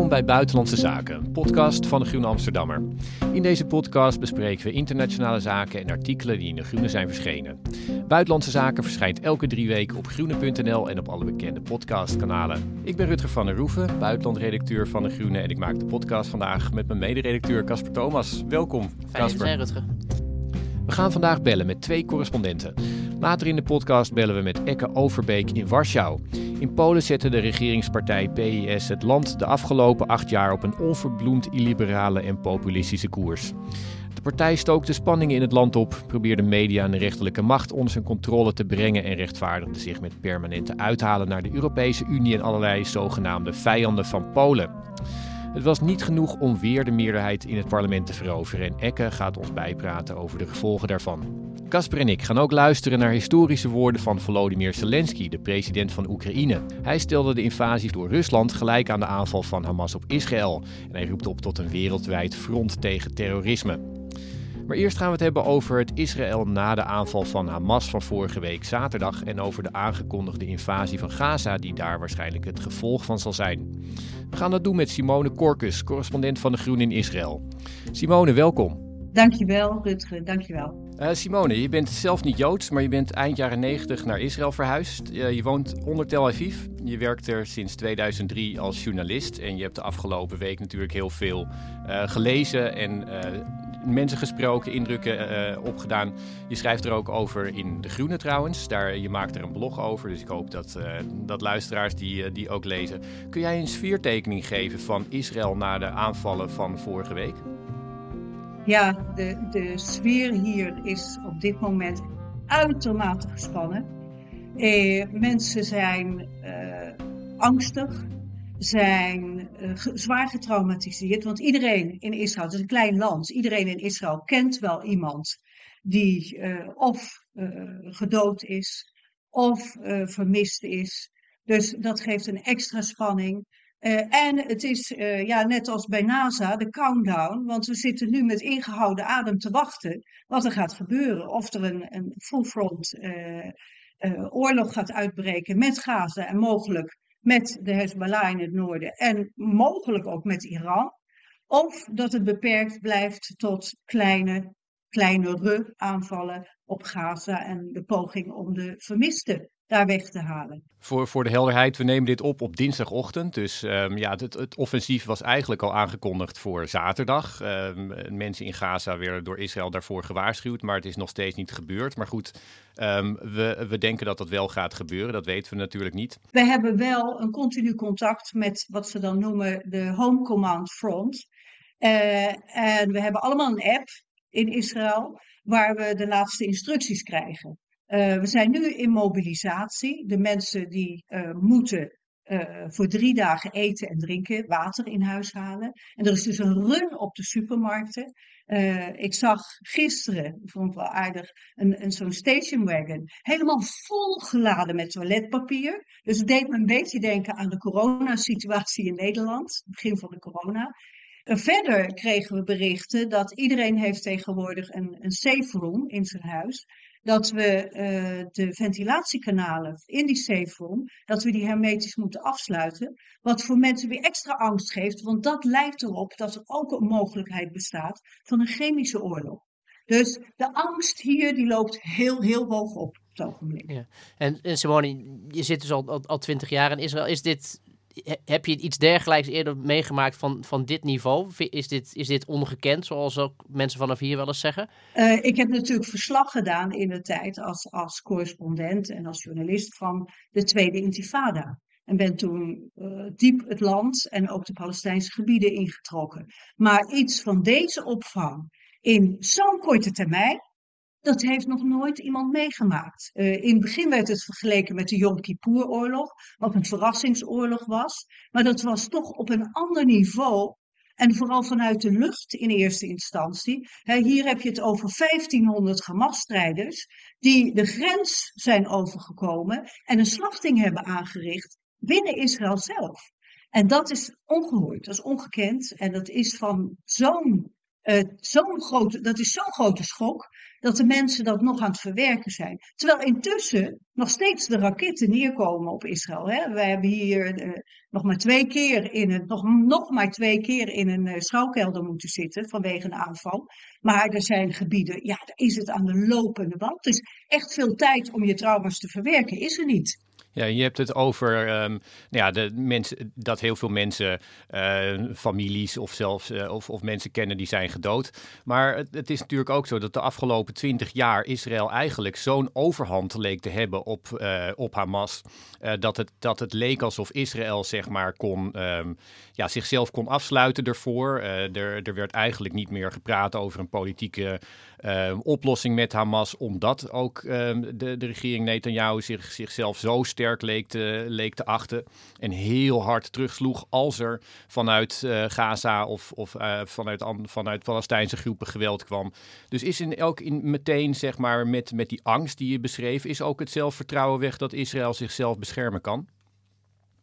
Welkom bij Buitenlandse Zaken, een podcast van de Groene Amsterdammer. In deze podcast bespreken we internationale zaken en artikelen die in de Groene zijn verschenen. Buitenlandse Zaken verschijnt elke drie weken op groene.nl en op alle bekende podcastkanalen. Ik ben Rutger van der Roeven, buitenlandredacteur van de Groene en ik maak de podcast vandaag met mijn mederedacteur Casper Thomas. Welkom, Casper. Rutger. We gaan vandaag bellen met twee correspondenten. Later in de podcast bellen we met Ekke Overbeek in Warschau. In Polen zette de regeringspartij PIS het land de afgelopen acht jaar op een onverbloemd illiberale en populistische koers. De partij stookte spanningen in het land op, probeerde media en de rechterlijke macht onder zijn controle te brengen en rechtvaardigde zich met permanente uithalen naar de Europese Unie en allerlei zogenaamde vijanden van Polen. Het was niet genoeg om weer de meerderheid in het parlement te veroveren en Ekke gaat ons bijpraten over de gevolgen daarvan. Kasper en ik gaan ook luisteren naar historische woorden van Volodymyr Zelensky, de president van Oekraïne. Hij stelde de invasie door Rusland gelijk aan de aanval van Hamas op Israël en hij roept op tot een wereldwijd front tegen terrorisme. Maar eerst gaan we het hebben over het Israël na de aanval van Hamas van vorige week zaterdag en over de aangekondigde invasie van Gaza, die daar waarschijnlijk het gevolg van zal zijn. We gaan dat doen met Simone Korkus, correspondent van de Groen in Israël. Simone, welkom. Dankjewel, Rutger, dankjewel. Uh, Simone, je bent zelf niet Joods, maar je bent eind jaren 90 naar Israël verhuisd. Uh, je woont onder Tel Aviv. Je werkt er sinds 2003 als journalist. En je hebt de afgelopen week natuurlijk heel veel uh, gelezen en mensen gesproken, indrukken opgedaan. Je schrijft er ook over in De Groene trouwens. Daar, je maakt er een blog over, dus ik hoop dat, dat luisteraars die, die ook lezen. Kun jij een sfeertekening geven van Israël na de aanvallen van vorige week? Ja, de, de sfeer hier is op dit moment uitermate gespannen. Eh, mensen zijn eh, angstig, zijn uh, zwaar getraumatiseerd. Want iedereen in Israël, het is een klein land, iedereen in Israël kent wel iemand die uh, of gedood is of vermist is. Dus dat geeft een extra spanning. En het is ja, net als bij NASA de countdown, want we zitten nu met ingehouden adem te wachten wat er gaat gebeuren. Of er een, een full front oorlog gaat uitbreken met Gaza en mogelijk met de Hezbollah in het noorden en mogelijk ook met Iran. Of dat het beperkt blijft tot kleine, kleinere aanvallen op Gaza en de poging om de vermisten daar weg te halen. Voor, voor de helderheid, we nemen dit op op dinsdagochtend. Dus um, ja, het, het, offensief was eigenlijk al aangekondigd voor zaterdag. Um, mensen in Gaza werden door Israël daarvoor gewaarschuwd, maar het is nog steeds niet gebeurd. Maar goed, um, we, we denken dat dat wel gaat gebeuren. Dat weten we natuurlijk niet. We hebben wel een continu contact met wat ze dan noemen de Home Command Front. Uh, en we hebben allemaal een app in Israël waar we de laatste instructies krijgen. Uh, we zijn nu in mobilisatie. De mensen die uh, moeten uh, voor drie dagen eten en drinken, water in huis halen. En er is dus een run op de supermarkten. ik zag gisteren, ik vond het wel aardig, een, een zo'n station wagon. Helemaal volgeladen met toiletpapier. Dus het deed me een beetje denken aan de coronasituatie in Nederland. Begin van de corona. Verder kregen we berichten dat iedereen heeft tegenwoordig een, een safe room in zijn huis dat we uh, de ventilatiekanalen in die room, dat we die hermetisch moeten afsluiten. Wat voor mensen weer extra angst geeft, want dat lijkt erop dat er ook een mogelijkheid bestaat van een chemische oorlog. Dus de angst hier die loopt heel, heel hoog op op het ogenblik. Ja. En, en Simone, je zit dus al, al, 20 jaar in Israël. Is dit heb je iets dergelijks eerder meegemaakt van, van dit niveau? Is dit, is dit ongekend, zoals ook mensen vanaf hier wel eens zeggen? Uh, ik heb natuurlijk verslag gedaan in de tijd als, als correspondent en als journalist van de Tweede Intifada. En ben toen uh, diep het land en ook de Palestijnse gebieden ingetrokken. Maar iets van deze opvang in zo'n korte termijn, dat heeft nog nooit iemand meegemaakt. Uh, in het begin werd het vergeleken met de Yom Kippur-oorlog, wat een verrassingsoorlog was. Maar dat was toch op een ander niveau. En vooral vanuit de lucht in eerste instantie. hier heb je het over 1500 Hamas-strijders die de grens zijn overgekomen en een slachting hebben aangericht binnen Israël zelf. En dat is ongehoord, dat is ongekend en dat is van zo'n Uh, zo'n grote, dat is zo'n grote schok dat de mensen dat nog aan het verwerken zijn. Terwijl intussen nog steeds de raketten neerkomen op Israël. Hè? Wij hebben hier uh, nog maar twee keer in het, nog, nog maar twee keer in een uh, schouwkelder moeten zitten vanwege een aanval. Maar er zijn gebieden, ja, daar is het aan de lopende band. Dus echt veel tijd om je trauma's te verwerken is er niet. Ja, je hebt het over um, nou ja, de mensen, dat heel veel mensen, uh, families of zelfs uh, of, of mensen kennen die zijn gedood. Maar het, het, is natuurlijk ook zo dat de afgelopen twintig jaar Israël eigenlijk zo'n overhand leek te hebben op, uh, op Hamas. dat, het, dat het leek alsof Israël zeg maar kon, um, ja, zichzelf kon afsluiten ervoor. er, er werd eigenlijk niet meer gepraat over een politieke oplossing met Hamas, omdat ook de, de regering Netanyahu zich, zichzelf zo sterk leek te, leek te achten. En heel hard terugsloeg als er vanuit uh, Gaza of, of vanuit, vanuit Palestijnse groepen geweld kwam. Dus is in elk in meteen, zeg maar, met, met die angst die je beschreef, is ook het zelfvertrouwen weg dat Israël zichzelf beschermen kan?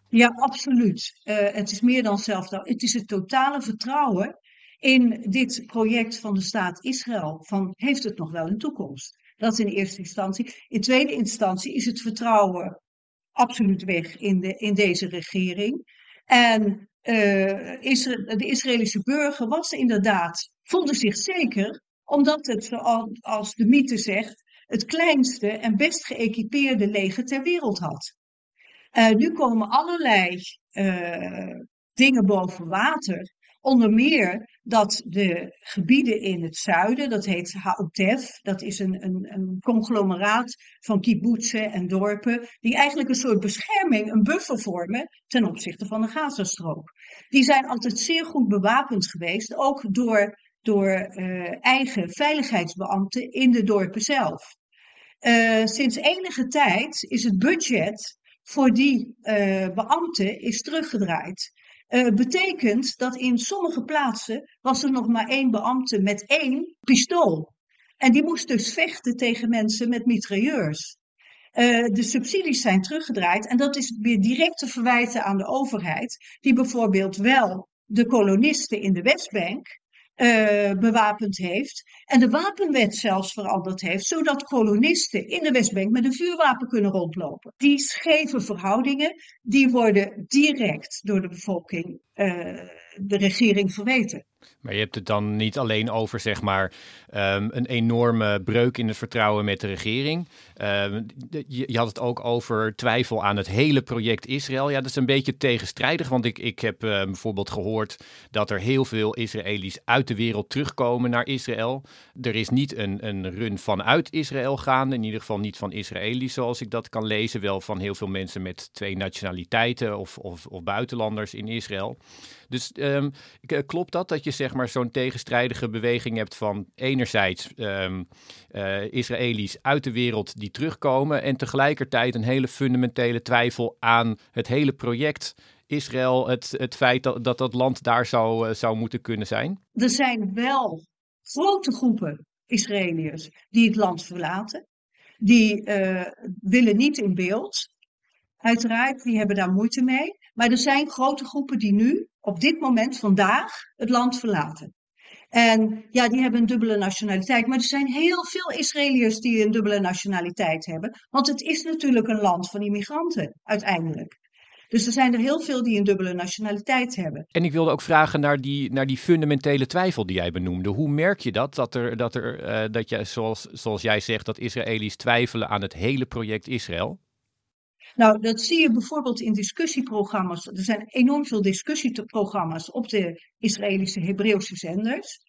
Ja, absoluut. Uh, het is meer dan zelfvertrouwen. Het is het totale vertrouwen in dit project van de staat Israël. Van heeft het nog wel een toekomst? Dat in eerste instantie. In tweede instantie is het vertrouwen absoluut weg in, de, in deze regering. En uh, de Israëlische burger was inderdaad, voelde zich zeker, omdat het, zoals de mythe zegt, het kleinste en best geëquipeerde leger ter wereld had. Uh, nu komen allerlei uh, dingen boven water Onder meer dat de gebieden in het zuiden, dat heet Haotef, dat is een, een, een conglomeraat van kibbutzen en dorpen, die eigenlijk een soort bescherming, een buffer vormen ten opzichte van de Gazastrook. Die zijn altijd zeer goed bewapend geweest, ook door, door uh, eigen veiligheidsbeambten in de dorpen zelf. Sinds enige tijd is het budget voor die uh, beambten is teruggedraaid. Uh, betekent dat in sommige plaatsen was er nog maar één beambte met één pistool. En die moest dus vechten tegen mensen met mitrailleurs. Uh, de subsidies zijn teruggedraaid en dat is weer direct te verwijten aan de overheid, die bijvoorbeeld wel de kolonisten in de Westbank uh, bewapend heeft. En de wapenwet zelfs veranderd heeft, zodat kolonisten in de Westbank met een vuurwapen kunnen rondlopen. Die scheve verhoudingen, die worden direct door de bevolking, de regering verweten. Maar je hebt het dan niet alleen over zeg maar, um, een enorme breuk in het vertrouwen met de regering. Um, je, had het ook over twijfel aan het hele project Israël. Ja, dat is een beetje tegenstrijdig, want ik, ik heb uh, bijvoorbeeld gehoord dat er heel veel Israëli's uit de wereld terugkomen naar Israël. Er is niet een, een run vanuit Israël gaande, in ieder geval niet van Israëli's zoals ik dat kan lezen. Wel van heel veel mensen met twee nationaliteiten of, of, of buitenlanders in Israël. Dus um, klopt dat, dat je zeg maar zo'n tegenstrijdige beweging hebt van enerzijds um, uh, Israëli's uit de wereld die terugkomen en tegelijkertijd een hele fundamentele twijfel aan het hele project Israël, het, het feit dat, dat land daar zou, uh, zou moeten kunnen zijn? Er zijn wel grote groepen Israëliërs die het land verlaten. Die uh, willen niet in beeld. Uiteraard, die hebben daar moeite mee. Maar er zijn grote groepen die nu, op dit moment, vandaag, het land verlaten. En ja, die hebben een dubbele nationaliteit. Maar er zijn heel veel Israëliërs die een dubbele nationaliteit hebben. Want het is natuurlijk een land van immigranten, uiteindelijk. Dus er zijn er heel veel die een dubbele nationaliteit hebben. En ik wilde ook vragen naar die, naar die fundamentele twijfel die jij benoemde. Hoe merk je dat? Dat, er, dat, er, uh, dat je, zoals, zoals jij zegt, dat Israëli's twijfelen aan het hele project Israël? Nou, dat zie je bijvoorbeeld in discussieprogramma's. Er zijn enorm veel discussieprogramma's op de Israëlische Hebreeuwse zenders.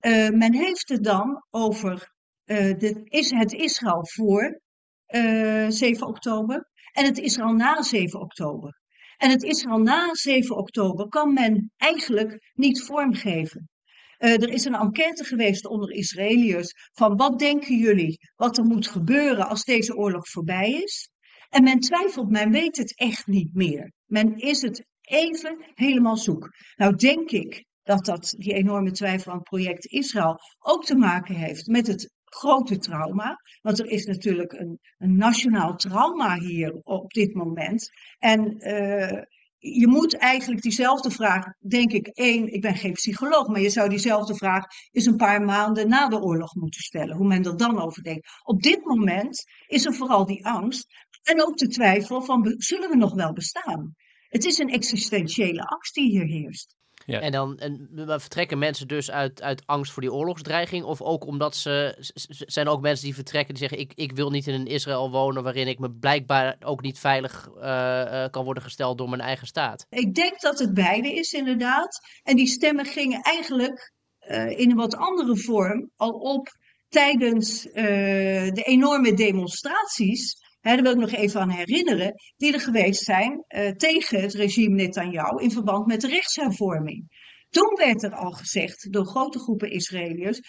Uh, men heeft het dan over de, is het Israël voor uh, 7 oktober en het Israël na 7 oktober. En het Israël na 7 oktober kan men eigenlijk niet vormgeven. Er is een enquête geweest onder Israëliërs van wat denken jullie wat er moet gebeuren als deze oorlog voorbij is? En men twijfelt, men weet het echt niet meer. Men is het even helemaal zoek. Nou denk ik dat dat, die enorme twijfel aan het project Israël ook te maken heeft met het grote trauma. Want er is natuurlijk een, een nationaal trauma hier op dit moment. En uh, je moet eigenlijk diezelfde vraag, denk ik, één, ik ben geen psycholoog, maar je zou diezelfde vraag eens een paar maanden na de oorlog moeten stellen, hoe men er dan over denkt. Op dit moment is er vooral die angst en ook de twijfel van, zullen we nog wel bestaan? Het is een existentiële angst die hier heerst. Ja. En dan en, vertrekken mensen dus uit, uit angst voor die oorlogsdreiging? Of ook omdat ze. Zijn er ook mensen die vertrekken die zeggen: ik, ik wil niet in een Israël wonen. waarin ik me blijkbaar ook niet veilig uh, kan worden gesteld door mijn eigen staat? Ik denk dat het beide is, inderdaad. En die stemmen gingen eigenlijk uh, in een wat andere vorm al op tijdens de enorme demonstraties daar wil ik nog even aan herinneren, die er geweest zijn uh, tegen het regime Netanyahu in verband met de rechtshervorming. Toen werd er al gezegd door grote groepen Israëliërs,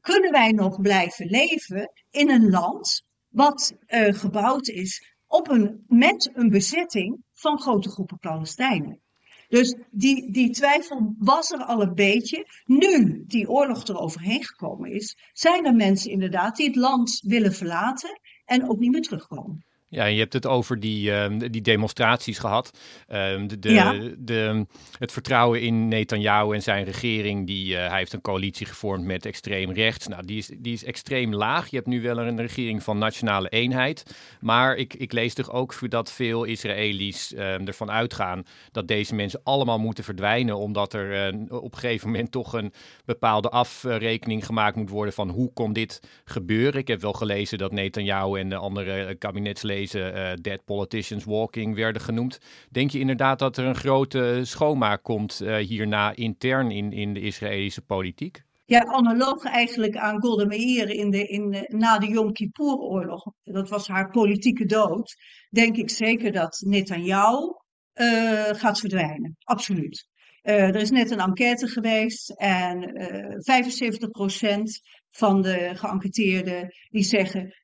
kunnen wij nog blijven leven in een land wat uh, gebouwd is op een, met een bezetting van grote groepen Palestijnen. Dus die, die twijfel was er al een beetje. Nu die oorlog er overheen gekomen is, zijn er mensen inderdaad die het land willen verlaten en ook niet meer terugkomen. Ja, je hebt het over die, uh, die demonstraties gehad. Uh, de, de, de, het vertrouwen in Netanyahu en zijn regering. Die, uh, hij heeft een coalitie gevormd met extreem rechts. Nou, die is, die is extreem laag. Je hebt nu wel een regering van nationale eenheid. Maar ik, ik lees toch ook dat veel Israëli's ehm, ervan uitgaan dat deze mensen allemaal moeten verdwijnen. Omdat er eh, op een gegeven moment toch een bepaalde afrekening gemaakt moet worden van hoe kon dit gebeuren. Ik heb wel gelezen dat Netanyahu en de andere kabinetsleden uh, Dead Politicians Walking werden genoemd. Denk je inderdaad dat er een grote schoonmaak komt uh, hierna intern in, in de Israëlische politiek? Ja, analoog eigenlijk aan Golda Meir in de, in na de Yom Kippur-oorlog. Dat was haar politieke dood. Denk ik zeker dat Netanyahu uh, gaat verdwijnen. Absoluut. er is net een enquête geweest en 75% van de geënquêteerden die zeggen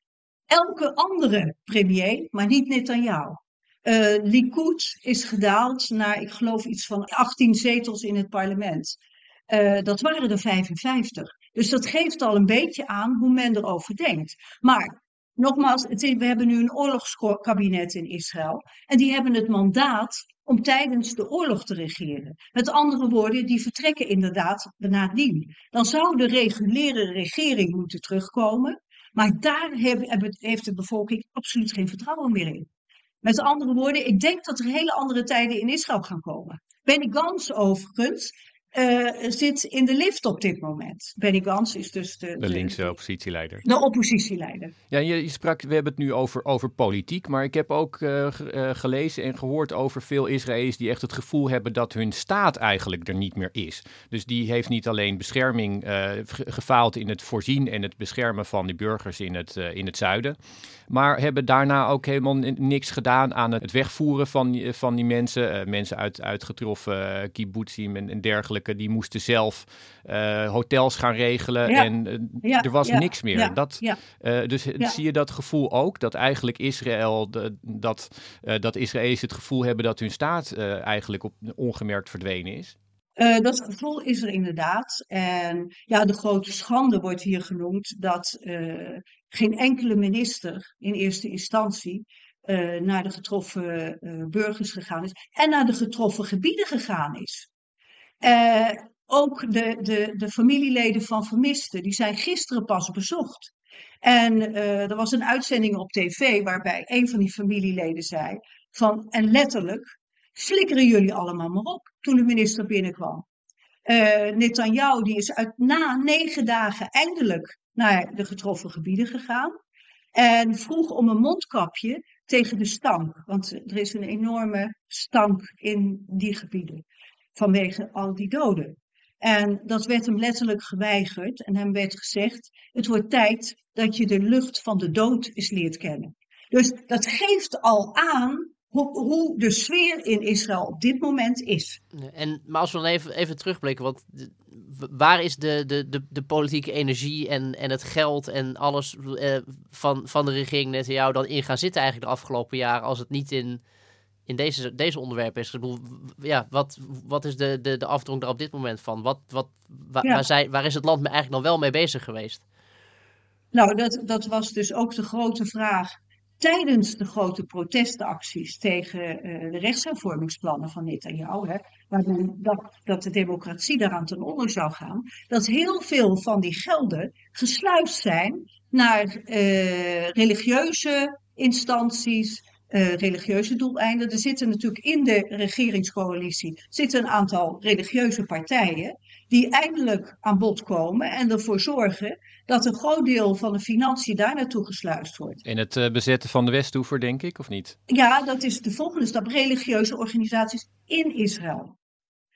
elke andere premier, maar niet Netanyahu. Uh, Likud is gedaald naar, ik geloof, iets van 18 zetels in het parlement. Uh, dat waren er 55. Dus dat geeft al een beetje aan hoe men erover denkt. Maar nogmaals, we hebben nu een oorlogskabinet in Israël. En die hebben het mandaat om tijdens de oorlog te regeren. Met andere woorden, die vertrekken inderdaad nadien. Dan zou de reguliere regering moeten terugkomen. Maar daar heeft de bevolking absoluut geen vertrouwen meer in. Met andere woorden, ik denk dat er hele andere tijden in Israël gaan komen. Benny Gans overigens uh, zit in de lift op dit moment. Benny Gans is dus de, de, linkse oppositieleider. De oppositieleider. Ja, je, je, sprak, we hebben het nu over, over politiek, maar ik heb ook uh, gelezen en gehoord over veel Israëli's die echt het gevoel hebben dat hun staat eigenlijk er niet meer is. Dus die heeft niet alleen bescherming gefaald in het voorzien en het beschermen van de burgers in het, in het zuiden, maar hebben daarna ook helemaal niks gedaan aan het wegvoeren van, van die mensen. mensen uit uitgetroffen kibbutzim en, en dergelijke die moesten zelf uh, hotels gaan regelen en er was niks meer. Dat, dus zie je dat gevoel ook, dat eigenlijk Israël, de, dat, dat Israëli's het gevoel hebben dat hun staat eigenlijk op, ongemerkt verdwenen is? Dat gevoel is er inderdaad. En ja, de grote schande wordt hier genoemd dat geen enkele minister in eerste instantie naar de getroffen burgers gegaan is en naar de getroffen gebieden gegaan is. Ook de, de, de familieleden van vermisten, die zijn gisteren pas bezocht. En er was een uitzending op tv waarbij een van die familieleden zei van, en letterlijk, flikkeren jullie allemaal maar op toen de minister binnenkwam. Uh, Netanyahu die is uit, na negen dagen eindelijk naar de getroffen gebieden gegaan. En vroeg om een mondkapje tegen de stank. Want er is een enorme stank in die gebieden vanwege al die doden. En dat werd hem letterlijk geweigerd en hem werd gezegd: het wordt tijd dat je de lucht van de dood eens leert kennen. Dus dat geeft al aan hoe, hoe de sfeer in Israël op dit moment is. En, maar als we dan even, even terugblikken, want waar is de, de, de, de politieke energie en, en het geld en alles eh, van, van de regering net jou dan in gaan zitten eigenlijk de afgelopen jaren als het niet in in deze, deze onderwerpen is. Ik bedoel, ja, wat, wat is de, de, de afdronk daar op dit moment van? Wat, wat, waar, zijn, waar is het land eigenlijk nog wel mee bezig geweest? Nou, dat, dat was dus ook de grote vraag tijdens de grote protestacties tegen uh, de rechtshervormingsplannen van Netanyahu, hè, waar dat de democratie daaraan ten onder zou gaan, dat heel veel van die gelden gesluist zijn naar uh, religieuze instanties, uh, religieuze doeleinden. Er zitten natuurlijk in de regeringscoalitie zitten een aantal religieuze partijen die eindelijk aan bod komen en ervoor zorgen dat een groot deel van de financiën daar naartoe gesluist wordt. In het uh, bezetten van de Westhoever, denk ik, of niet? Ja, dat is de volgende stap. Religieuze organisaties in Israël.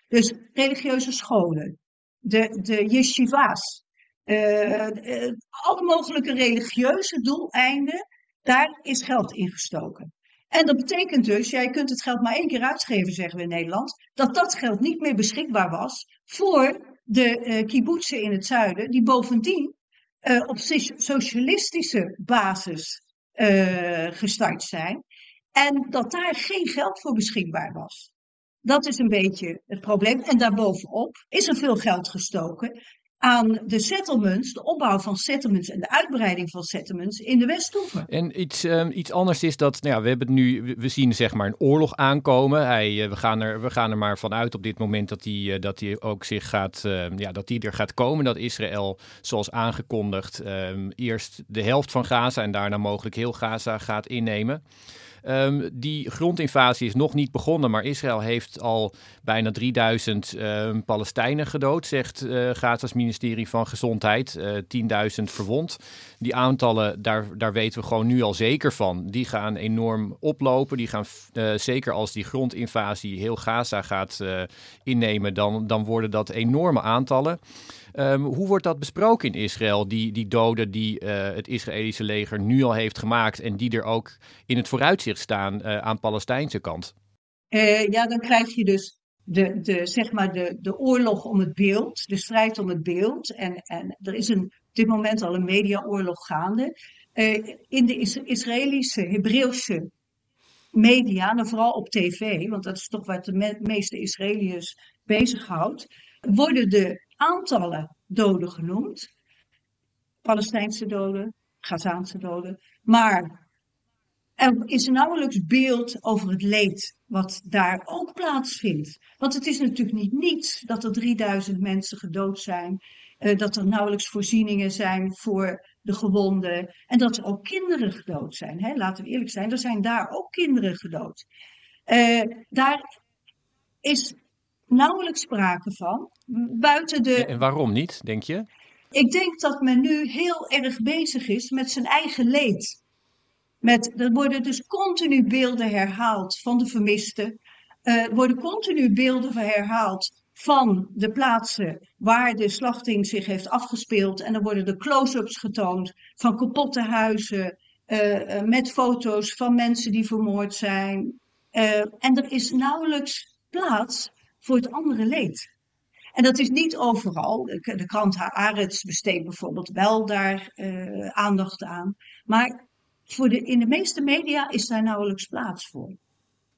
Dus religieuze scholen, de, de yeshiva's, uh, uh, alle mogelijke religieuze doeleinden, daar is geld in gestoken. En dat betekent dus, jij kunt het geld maar één keer uitgeven, zeggen we in Nederland, dat dat geld niet meer beschikbaar was voor de uh, in het zuiden, die bovendien uh, op socialistische basis uh, gestart zijn. En dat daar geen geld voor beschikbaar was. Dat is een beetje het probleem. En daarbovenop is er veel geld gestoken aan de settlements, de opbouw van settlements en de uitbreiding van settlements in de Westhoeven. En iets, um, iets anders is dat, nou ja, we hebben nu, we zien zeg maar een oorlog aankomen. Hij, uh, we, gaan er, we gaan er maar vanuit op dit moment dat hij, uh, dat hij ook zich gaat, uh, ja, dat hij er gaat komen. Dat Israël, zoals aangekondigd, um, eerst de helft van Gaza en daarna mogelijk heel Gaza gaat innemen. Um, die grondinvasie is nog niet begonnen, maar Israël heeft al bijna 3000 um, Palestijnen gedood, zegt uh, Gaza's ministerie van Gezondheid. Uh, 10.000 verwond. Die aantallen, daar, daar weten we gewoon nu al zeker van. Die gaan enorm oplopen. Die gaan, uh, zeker als die grondinvasie heel Gaza gaat innemen, dan, dan worden dat enorme aantallen. Um, hoe wordt dat besproken in Israël, die, die doden die uh, het Israëlische leger nu al heeft gemaakt en die er ook in het vooruitzicht staan uh, aan Palestijnse kant? Uh, ja, dan krijg je dus de, de, zeg maar de, de oorlog om het beeld, de strijd om het beeld. En, en er is een, op dit moment al een mediaoorlog gaande. in de is Israëlische, Hebreeuwse media, en vooral op tv, want dat is toch wat de me meeste Israëliërs bezighoudt, worden de aantallen doden genoemd. Palestijnse doden, Gazaanse doden. Maar er is nauwelijks beeld over het leed wat daar ook plaatsvindt. Want het is natuurlijk niet niets dat er 3000 mensen gedood zijn. Uh, dat er nauwelijks voorzieningen zijn voor de gewonden. En dat er ook kinderen gedood zijn. Hè? Laten we eerlijk zijn, er zijn daar ook kinderen gedood. Uh, daar is nauwelijks sprake van. Buiten de... En waarom niet, denk je? Ik denk dat men nu heel erg bezig is met zijn eigen leed. Met, er worden dus continu beelden herhaald van de vermisten. Uh, er worden continu beelden herhaald van de plaatsen waar de slachting zich heeft afgespeeld. En dan worden de close-ups getoond van kapotte huizen. Uh, uh, met foto's van mensen die vermoord zijn. en er is nauwelijks plaats voor het andere leed. En dat is niet overal. De, krant Haaretz besteedt bijvoorbeeld wel daar uh, aandacht aan. Maar voor de, in de meeste media is daar nauwelijks plaats voor.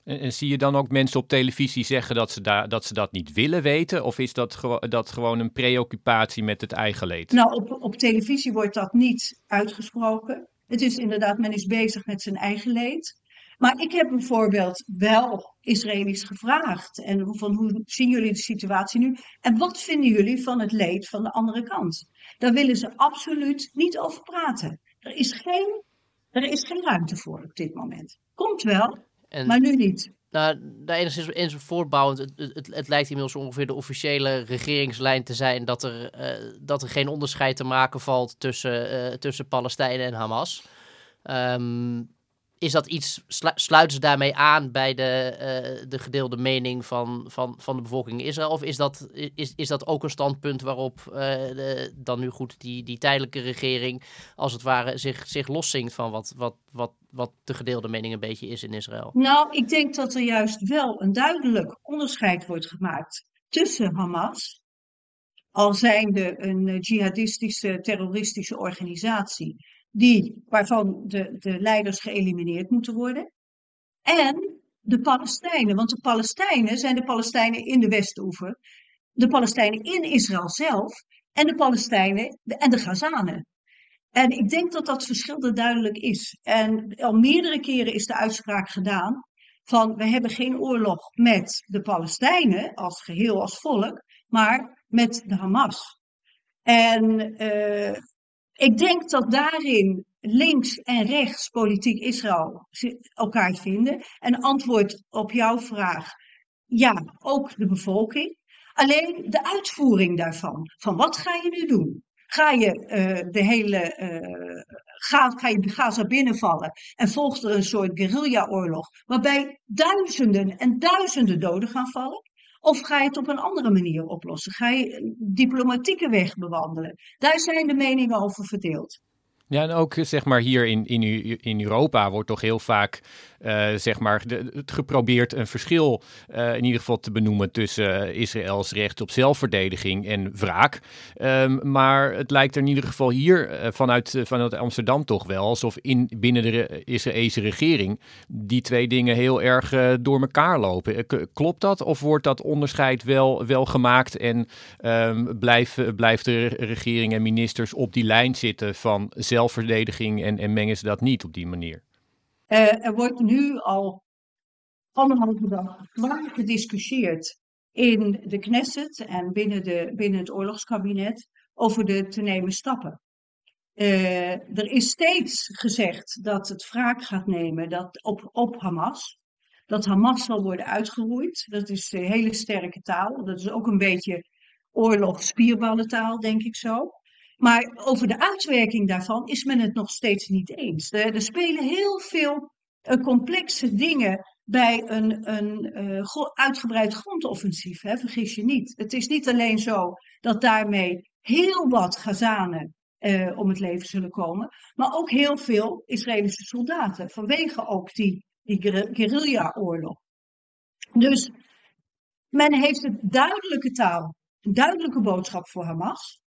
En, en, zie je dan ook mensen op televisie zeggen dat ze, daar, dat, ze dat niet willen weten? Of is dat, gewo dat gewoon een preoccupatie met het eigen leed? Nou, op, op televisie wordt dat niet uitgesproken. Het is inderdaad, men is bezig met zijn eigen leed. Maar ik heb bijvoorbeeld wel Israëli's gevraagd. En van hoe zien jullie de situatie nu? En wat vinden jullie van het leed van de andere kant? Daar willen ze absoluut niet over praten. Er is geen, er is geen ruimte voor op dit moment. Komt wel, en, maar nu niet. Nou, daar enigszins, enigszins voortbouwend, het, het, het, lijkt inmiddels ongeveer de officiële regeringslijn te zijn dat er, uh, dat er geen onderscheid te maken valt tussen, uh, tussen Palestijnen en Hamas. Um, is dat iets, sluiten ze daarmee aan bij de, uh, de gedeelde mening van, van, van de bevolking in Israël? Of is dat, is, is dat ook een standpunt waarop uh, de, dan nu goed die, die tijdelijke regering als het ware zich, zich loszinkt van wat, wat, wat, wat de gedeelde mening een beetje is in Israël? Nou, ik denk dat er juist wel een duidelijk onderscheid wordt gemaakt tussen Hamas, al zijnde een jihadistische, terroristische organisatie die, waarvan de, de leiders geëlimineerd moeten worden. En de Palestijnen, want de Palestijnen zijn de Palestijnen in de Westoever, de Palestijnen in Israël zelf en de Palestijnen en de Gazanen. En ik denk dat dat verschil er duidelijk is. En al meerdere keren is de uitspraak gedaan van we hebben geen oorlog met de Palestijnen als geheel, als volk, maar met de Hamas. En uh, ik denk dat daarin links en rechts politiek Israël elkaar vinden. En antwoord op jouw vraag, ja, ook de bevolking. Alleen de uitvoering daarvan, van wat ga je nu doen? Ga je uh, de hele uh, ga, ga je Gaza binnenvallen en volgt er een soort guerrilla-oorlog, waarbij duizenden en duizenden doden gaan vallen? Of ga je het op een andere manier oplossen? Ga je een diplomatieke weg bewandelen? Daar zijn de meningen over verdeeld. Ja, en ook zeg maar hier in, in, in Europa wordt toch heel vaak uh, zeg maar de, geprobeerd een verschil uh, in ieder geval te benoemen tussen Israëls recht op zelfverdediging en wraak. Um, maar het lijkt er in ieder geval hier vanuit, vanuit Amsterdam toch wel alsof in, binnen de Israëlse regering die twee dingen heel erg door elkaar lopen. klopt dat of wordt dat onderscheid wel, wel gemaakt en um, blijf, blijft de regering en ministers op die lijn zitten van zelfverdediging? Zelfverdediging en, en mengen ze dat niet op die manier? Uh, er wordt nu al anderhalve dag zwaar gediscussieerd in de Knesset en binnen, de, binnen het oorlogskabinet over de te nemen stappen. Uh, er is steeds gezegd dat het wraak gaat nemen dat op, op Hamas. Dat Hamas zal worden uitgeroeid. Dat is een hele sterke taal. Dat is ook een beetje oorlogsspierballentaal, denk ik zo. Maar over de uitwerking daarvan is men het nog steeds niet eens. Er, er spelen heel veel uh, complexe dingen bij een, een uh, uitgebreid grondoffensief. Hè? Vergis je niet. Het is niet alleen zo dat daarmee heel wat Gazanen om het leven zullen komen, maar ook heel veel Israëlische soldaten. Vanwege ook die, die guerrilla-oorlog. Dus men heeft een duidelijke taal, een duidelijke boodschap voor Hamas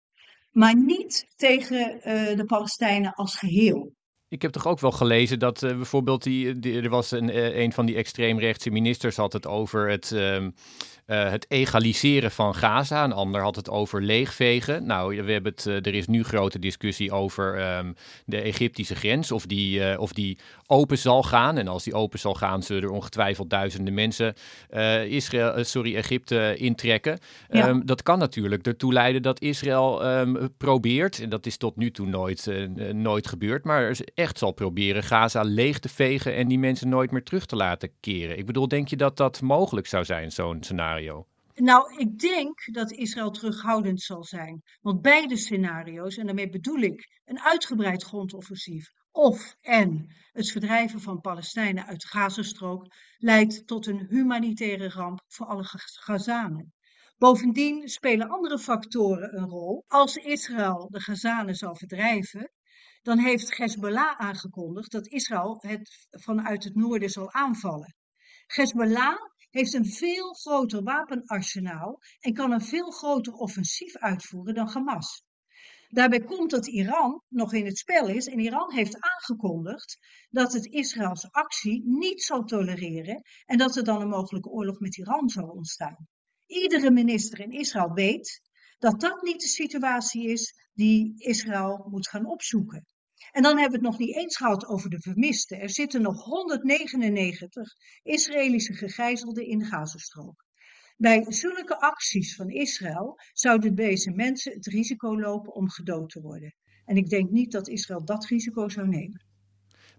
maar niet tegen uh, de Palestijnen als geheel. Ik heb toch ook wel gelezen dat uh, bijvoorbeeld die, er was een, uh, een van die extreemrechtse ministers had het over het, uh, het egaliseren van Gaza. Een ander had het over leegvegen. Nou, we hebben het, er is nu grote discussie over um, de Egyptische grens, of die, of die open zal gaan. En als die open zal gaan, zullen er ongetwijfeld duizenden mensen Israël, sorry, Egypte intrekken. Ja. Um, dat kan natuurlijk ertoe leiden dat Israël um, probeert, en dat is tot nu toe nooit, nooit gebeurd, maar echt zal proberen Gaza leeg te vegen en die mensen nooit meer terug te laten keren. Ik bedoel, denk je dat dat mogelijk zou zijn, zo'n scenario? Nou, ik denk dat Israël terughoudend zal zijn. Want beide scenario's, en daarmee bedoel ik een uitgebreid grondoffensief of en het verdrijven van Palestijnen uit de Gazastrook, leidt tot een humanitaire ramp voor alle Gazanen. Bovendien spelen andere factoren een rol. Als Israël de Gazanen zal verdrijven, dan heeft Hezbollah aangekondigd dat Israël het vanuit het noorden zal aanvallen. Hezbollah heeft een veel groter wapenarsenaal en kan een veel groter offensief uitvoeren dan Hamas. Daarbij komt dat Iran nog in het spel is en Iran heeft aangekondigd dat het Israëls actie niet zal tolereren en dat er dan een mogelijke oorlog met Iran zal ontstaan. Iedere minister in Israël weet dat dat niet de situatie is die Israël moet gaan opzoeken. En dan hebben we het nog niet eens gehad over de vermisten. Er zitten nog 199 Israëlische gegijzelden in de Gazastrook. Bij zulke acties van Israël zouden deze mensen het risico lopen om gedood te worden. En ik denk niet dat Israël dat risico zou nemen.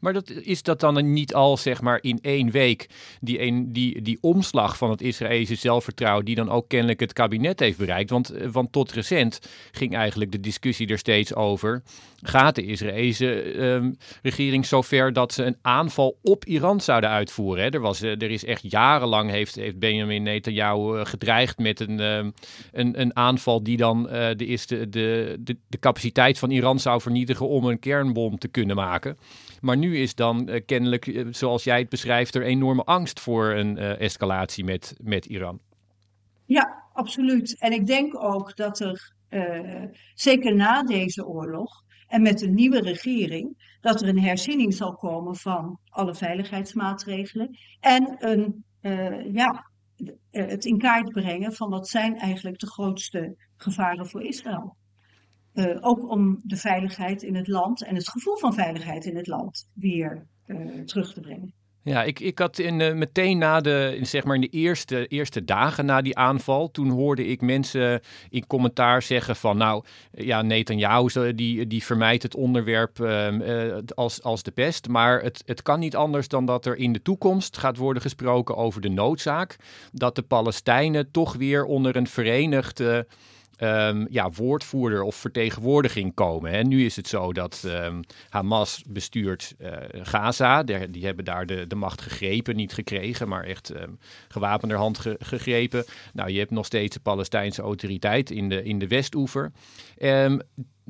Maar dat, is dat dan niet al, zeg maar, in één week die, die, die omslag van het Israëlische zelfvertrouwen, die dan ook kennelijk het kabinet heeft bereikt? Want, eh, want tot recent ging eigenlijk de discussie er steeds over. Gaat de Israëlische um, regering zover dat ze een aanval op Iran zouden uitvoeren? Er, was, eh, er is echt jarenlang heeft, heeft Benjamin Netanyahu uh, gedreigd met een, um, een, een aanval die dan de, de, de capaciteit van Iran zou vernietigen om een kernbom te kunnen maken. Maar nu is dan uh, kennelijk, uh, zoals jij het beschrijft, er enorme angst voor een uh, escalatie met, met Iran. Ja, absoluut. En ik denk ook dat er, zeker na deze oorlog en met de nieuwe regering, dat er een herziening zal komen van alle veiligheidsmaatregelen en een, ja, het in kaart brengen van wat zijn eigenlijk de grootste gevaren voor Israël. Ook om de veiligheid in het land en het gevoel van veiligheid in het land weer terug te brengen. Ja, ik, ik had in, uh, meteen na de, zeg maar in de eerste, eerste dagen na die aanval, toen hoorde ik mensen in commentaar zeggen van, nou, ja, Netanyahu die, die vermijdt het onderwerp uh, als, als de pest, maar het, het kan niet anders dan dat er in de toekomst gaat worden gesproken over de noodzaak dat de Palestijnen toch weer onder een verenigde um, ja, woordvoerder of vertegenwoordiging komen. En nu is het zo dat um, Hamas bestuurt uh, Gaza. Die hebben daar de, de macht gegrepen, niet gekregen, maar echt um, gewapenderhand ge, gegrepen. Nou, je hebt nog steeds de Palestijnse autoriteit in de, in de Westoever.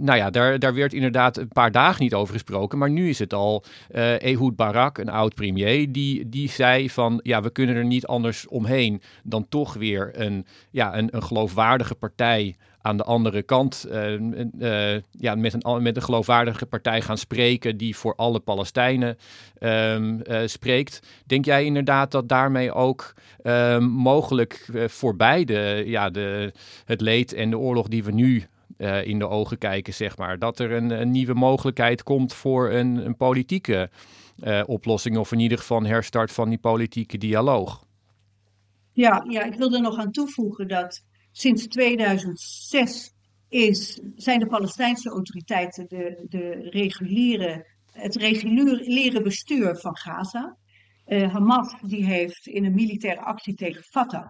Nou ja, daar, daar werd inderdaad een paar dagen niet over gesproken. Maar nu is het al uh, Ehud Barak, een oud premier, die, die zei van ja, we kunnen er niet anders omheen dan toch weer een, ja, een, een geloofwaardige partij aan de andere kant uh, uh, ja, met, een, met een geloofwaardige partij gaan spreken die voor alle Palestijnen uh, spreekt. Denk jij inderdaad dat daarmee ook um, mogelijk voor beide ja, de, het leed en de oorlog die we nu uh, in de ogen kijken, zeg maar. Dat er een, nieuwe mogelijkheid komt voor een, een politieke uh, oplossing, of in ieder geval herstart van die politieke dialoog. Ja, ja, ik wil er nog aan toevoegen dat sinds 2006 is, zijn de Palestijnse autoriteiten de, de reguliere, het reguliere bestuur van Gaza. Uh, Hamas die heeft in een militaire actie tegen Fatah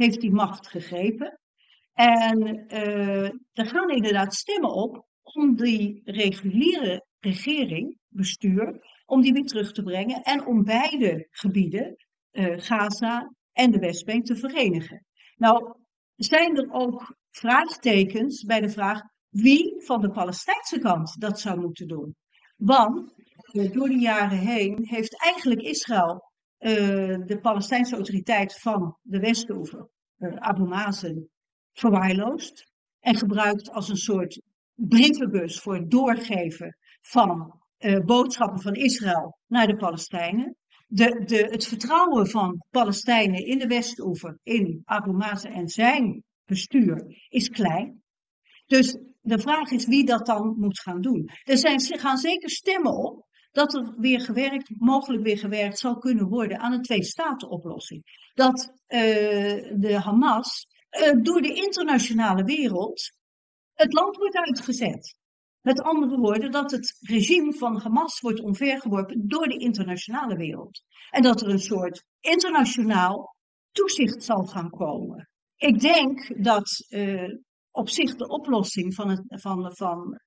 heeft die macht gegrepen. En uh, er gaan inderdaad stemmen op om die reguliere regering, bestuur, om die weer terug te brengen en om beide gebieden, uh, Gaza en de Westbank, te verenigen. Nou, zijn er ook vraagtekens bij de vraag wie van de Palestijnse kant dat zou moeten doen. Want uh, door de jaren heen heeft eigenlijk Israël de Palestijnse autoriteit van de Westoever, Abu Mazen, verwaarloosd en gebruikt als een soort brievenbus voor het doorgeven van uh, boodschappen van Israël naar de Palestijnen. De, de, het vertrouwen van Palestijnen in de Westoever, in Abu Mazen en zijn bestuur, is klein. Dus de vraag is wie dat dan moet gaan doen. Er zijn, gaan zeker stemmen op dat er weer gewerkt, mogelijk weer gewerkt zal kunnen worden aan een twee-staten-oplossing. Dat uh, de Hamas uh, door de internationale wereld het land wordt uitgezet. Met andere woorden, dat het regime van Hamas wordt omvergeworpen door de internationale wereld. En dat er een soort internationaal toezicht zal gaan komen. Ik denk dat uh, op zich de oplossing van, het, van, van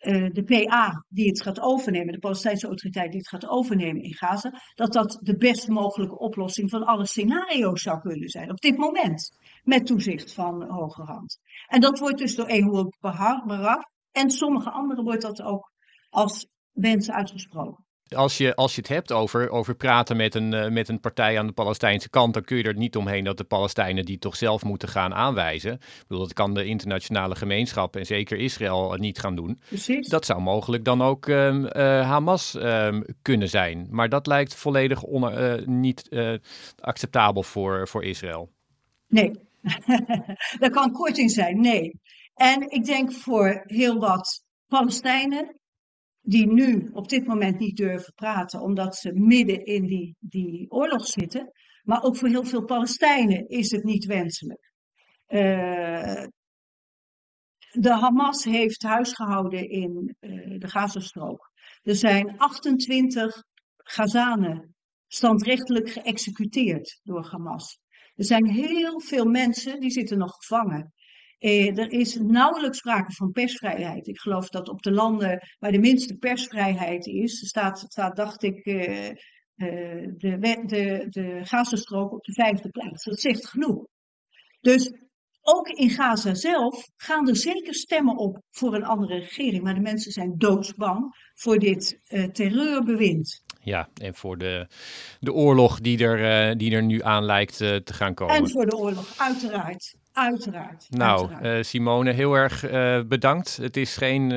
uh, de PA die het gaat overnemen, de Palestijnse autoriteit die het gaat overnemen in Gaza, dat dat de best mogelijke oplossing van alle scenario's zou kunnen zijn op dit moment. Met toezicht van hoge hand. En dat wordt dus door Ehud Barak en sommige anderen wordt dat ook als wens uitgesproken als je, als je het hebt over, over praten met een, uh, met een partij aan de Palestijnse kant, dan kun je er niet omheen dat de Palestijnen die toch zelf moeten gaan aanwijzen. Ik bedoel, dat kan de internationale gemeenschap en zeker Israël niet gaan doen. Precies. Dat zou mogelijk dan ook um, uh, Hamas um, kunnen zijn. Maar dat lijkt volledig on, uh, niet acceptabel voor, voor Israël. Nee, dat kan korting zijn, nee. En ik denk voor heel wat Palestijnen die nu op dit moment niet durven praten, omdat ze midden in die, die oorlog zitten. Maar ook voor heel veel Palestijnen is het niet wenselijk. Uh, de Hamas heeft huisgehouden in uh, de Gazastrook. Er zijn 28 Gazanen standrechtelijk geëxecuteerd door Hamas. Er zijn heel veel mensen die zitten nog gevangen. Eh, er is nauwelijks sprake van persvrijheid. Ik geloof dat op de landen waar de minste persvrijheid is, staat, staat dacht ik, eh, eh, de, de, de Gazastrook op de vijfde plaats. Dat zegt genoeg. Dus ook in Gaza zelf gaan er zeker stemmen op voor een andere regering. Maar de mensen zijn doodsbang voor dit uh, terreurbewind. Ja, en voor de, de oorlog die er, uh, die er nu aan lijkt uh, te gaan komen. En voor de oorlog, uiteraard Uiteraard. Nou, uiteraard. Simone, heel erg bedankt. Het is geen,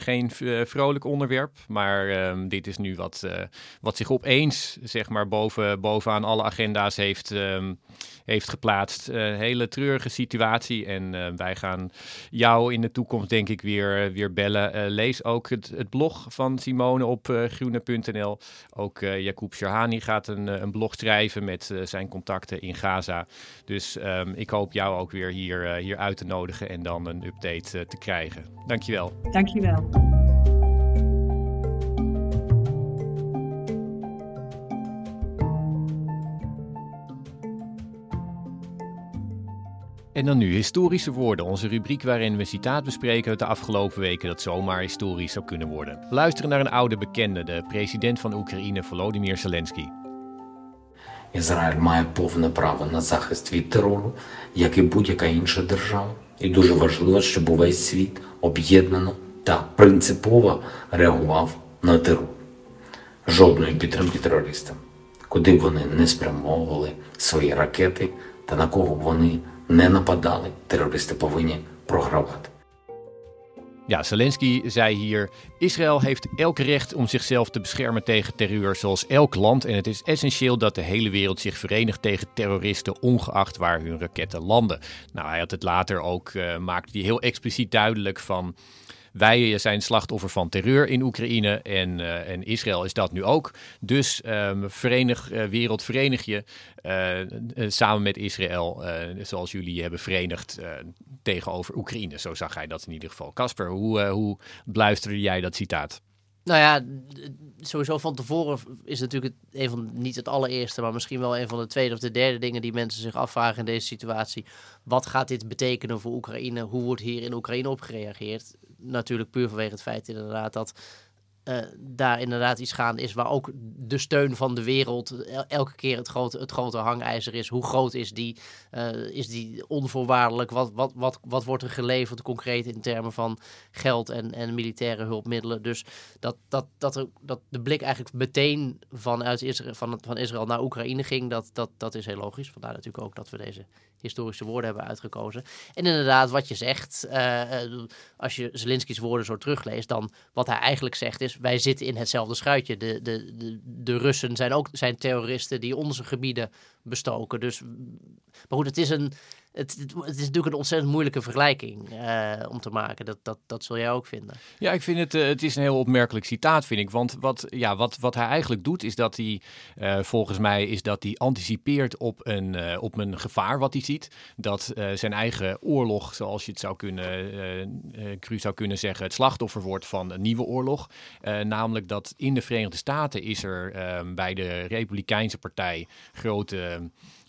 geen vrolijk onderwerp, maar ehm, dit is nu wat, wat zich opeens, zeg maar, boven, bovenaan alle agenda's heeft, ehm, heeft geplaatst. hele treurige situatie en wij gaan jou in de toekomst denk ik weer, weer bellen. lees ook het, het blog van Simone op groene.nl. Ook Jacob Shahani gaat een, een blog schrijven met zijn contacten in Gaza. Dus um, ik hoop jou ook weer hier, hier uit te nodigen en dan een update te krijgen. Dankjewel. Dankjewel. En dan nu historische woorden, onze rubriek waarin we een citaat bespreken uit de afgelopen weken dat zomaar historisch zou kunnen worden. We luisteren naar een oude bekende, de president van Oekraïne, Volodymyr Zelensky. Ізраїль має повне право на захист від терору, як і будь-яка інша держава. І дуже важливо, щоб увесь світ об'єднано та принципово реагував на терор. Жодної підтримки терористам, куди б вони не спрямовували свої ракети та на кого б вони не нападали, терористи повинні програвати. Ja, Zelensky zei hier: Israël heeft elk recht om zichzelf te beschermen tegen terreur, zoals elk land. En het is essentieel dat de hele wereld zich verenigt tegen terroristen, ongeacht waar hun raketten landen. Nou, hij had het later ook, uh, maakte hij heel expliciet duidelijk van. Wij zijn slachtoffer van terreur in Oekraïne en, uh, en Israël is dat nu ook. Dus um, verenig, uh, wereld, verenig je uh, samen met Israël, zoals jullie hebben verenigd tegenover Oekraïne. Zo zag hij dat in ieder geval. Casper, hoe, hoe beluisterde jij dat citaat? Nou ja, sowieso van tevoren is natuurlijk een van, niet het allereerste, maar misschien wel een van de tweede of de derde dingen die mensen zich afvragen in deze situatie. Wat gaat dit betekenen voor Oekraïne? Hoe wordt hier in Oekraïne op gereageerd? Natuurlijk puur vanwege het feit inderdaad dat uh, daar inderdaad iets gaande is waar ook de steun van de wereld elke keer het grote, het grote hangijzer is. Hoe groot is die? Uh, is die onvoorwaardelijk? Wat, wat, wat, wat wordt er geleverd concreet in termen van geld en, en militaire hulpmiddelen? Dus dat, dat, dat, dat de blik eigenlijk meteen vanuit Israël, van, van Israël naar Oekraïne ging, dat, dat, dat is heel logisch. Vandaar natuurlijk ook dat we deze historische woorden hebben uitgekozen. En inderdaad, wat je zegt, uh, als je Zelensky's woorden zo terugleest, dan wat hij eigenlijk zegt is, wij zitten in hetzelfde schuitje. De, de, de, de Russen zijn ook zijn terroristen die onze gebieden bestoken. Dus, maar goed, het is een het, het, is natuurlijk een ontzettend moeilijke vergelijking uh, om te maken. Dat, dat, dat zul jij ook vinden. Ja, ik vind het, uh, het is een heel opmerkelijk citaat, vind ik. Want wat, ja, wat, wat hij eigenlijk doet, is dat hij, uh, volgens mij, is dat hij anticipeert op een, op een gevaar wat hij ziet. Dat zijn eigen oorlog, zoals je het zou kunnen, cru zou kunnen zeggen, het slachtoffer wordt van een nieuwe oorlog. namelijk dat in de Verenigde Staten is er bij de Republikeinse Partij grote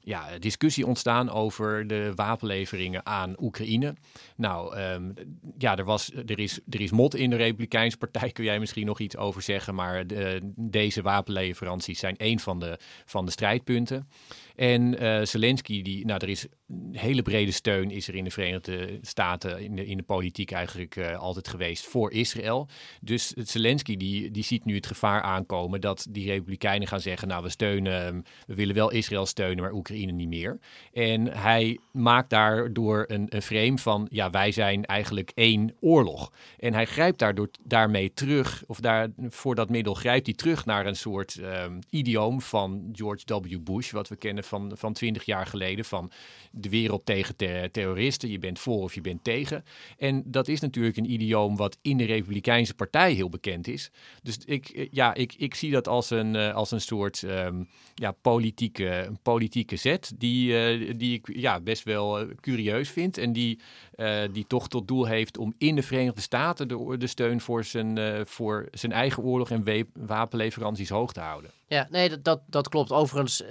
ja, discussie ontstaan over de wapenleveringen aan Oekraïne. Nou, um, ja, er, was, er, is, er is mot in de Republikeinse Partij, kun jij misschien nog iets over zeggen. Maar de, deze wapenleveranties zijn een van de, van de strijdpunten. En uh, Zelensky, die, nou, er is een hele brede steun is er in de Verenigde Staten, in de, in de politiek eigenlijk uh, altijd geweest voor Israël. Dus Zelensky, die, die ziet nu het gevaar aankomen dat die Republikeinen gaan zeggen, nou, we steunen, we willen wel Israël steunen, maar Oekraïne niet meer. En hij maakt daardoor een, een frame van, ja, wij zijn eigenlijk één oorlog. En hij grijpt daardoor, daarmee terug, of daar, voor dat middel grijpt hij terug naar een soort um, idioom van George W. Bush, wat we kennen van, van 20 jaar geleden. Van de wereld tegen ter terroristen. Je bent voor of je bent tegen. En dat is natuurlijk een idioom wat in de Republikeinse Partij heel bekend is. Dus ik, ja, ik, ik zie dat als een, als een soort um, ja, politieke, politieke zet. Die, uh, die ik ja, best wel curieus vind. En die, uh, die toch tot doel heeft om in de Verenigde Staten de, de steun voor zijn, voor zijn eigen oorlog en wapenleveranties hoog te houden. Ja, nee, dat, dat, dat klopt. Overigens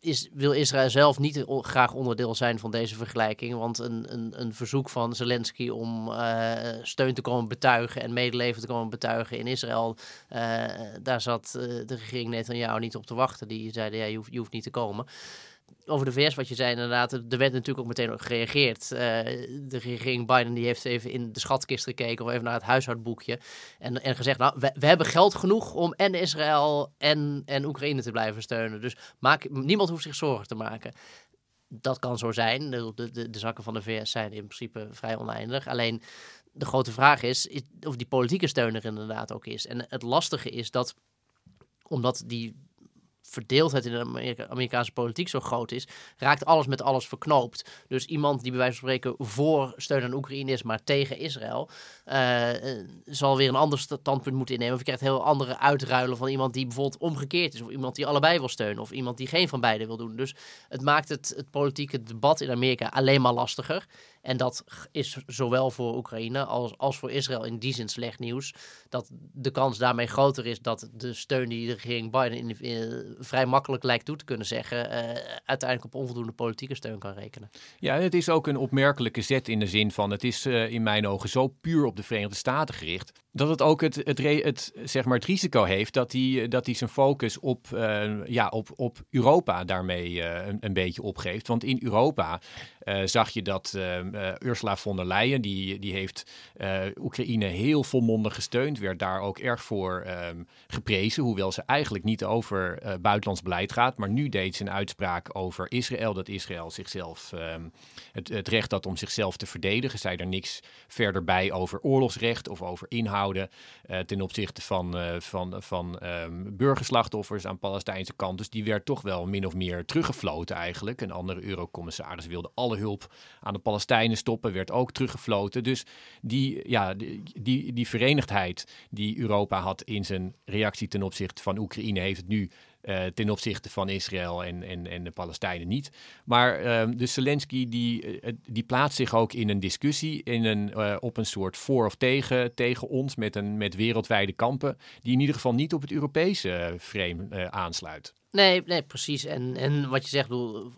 is, wil Israël zelf niet graag onderdeel zijn van deze vergelijking. Want een, een, een verzoek van Zelensky om steun te komen betuigen en medeleven te komen betuigen in Israël. Daar zat de regering Netanyahu niet op te wachten. Die zeiden, ja, je hoeft, je hoeft niet te komen over de VS, wat je zei inderdaad, er werd natuurlijk ook meteen op gereageerd. Uh, de regering Biden die heeft even in de schatkist gekeken of even naar het huishoudboekje. En, en gezegd, nou, we, we hebben geld genoeg om en Israël en, en Oekraïne te blijven steunen. Dus maak, niemand hoeft zich zorgen te maken. dat kan zo zijn. De, de, de zakken van de VS zijn in principe vrij oneindig. Alleen de grote vraag is, is of die politieke steun er inderdaad ook is. En het lastige is dat, omdat die verdeeldheid in de Amerika Amerikaanse politiek zo groot is, raakt alles met alles verknoopt. Dus iemand die bij wijze van spreken voor steun aan Oekraïne is, maar tegen Israël, uh, zal weer een ander standpunt moeten innemen. Of je krijgt heel andere uitruilen van iemand die bijvoorbeeld omgekeerd is, of iemand die allebei wil steunen, of iemand die geen van beide wil doen. Dus het maakt het, het politieke debat in Amerika alleen maar lastiger. En dat is zowel voor Oekraïne als, als voor Israël in die zin slecht nieuws. Dat de kans daarmee groter is dat de steun die de regering Biden in, vrij makkelijk lijkt toe te kunnen zeggen, uh, uiteindelijk op onvoldoende politieke steun kan rekenen. Ja, het is ook een opmerkelijke zet in de zin van het is uh, in mijn ogen zo puur op de Verenigde Staten gericht. Dat het ook het, het, zeg maar het risico heeft dat hij, dat hij zijn focus op, uh, ja, op, op Europa daarmee een, een, beetje opgeeft. Want in Europa zag je dat Ursula von der Leyen, die, die heeft Oekraïne heel volmondig gesteund, werd daar ook erg voor um, geprezen. Hoewel ze eigenlijk niet over buitenlands beleid gaat. Maar nu deed ze een uitspraak over Israël, dat Israël zichzelf, um, het, het recht had om zichzelf te verdedigen. Zei er niks verder bij over oorlogsrecht of over inhouden uh, ten opzichte van, uh, van, van um, burgerslachtoffers aan Palestijnse kant. Dus die werd toch wel min of meer teruggefloten eigenlijk. Een andere eurocommissaris wilde alle hulp aan de Palestijnen stoppen, werd ook teruggefloten. Dus die, ja, die, die, die verenigdheid die Europa had in zijn reactie ten opzichte van Oekraïne, heeft het nu uh, ten opzichte van Israël en, en, en de Palestijnen niet. Maar uh, de Zelensky die, uh, die plaatst zich ook in een discussie, in een, op een soort voor of tegen, tegen ons, met, een, met wereldwijde kampen, die in ieder geval niet op het Europese frame aansluit. Nee, nee, precies. En, en wat je zegt,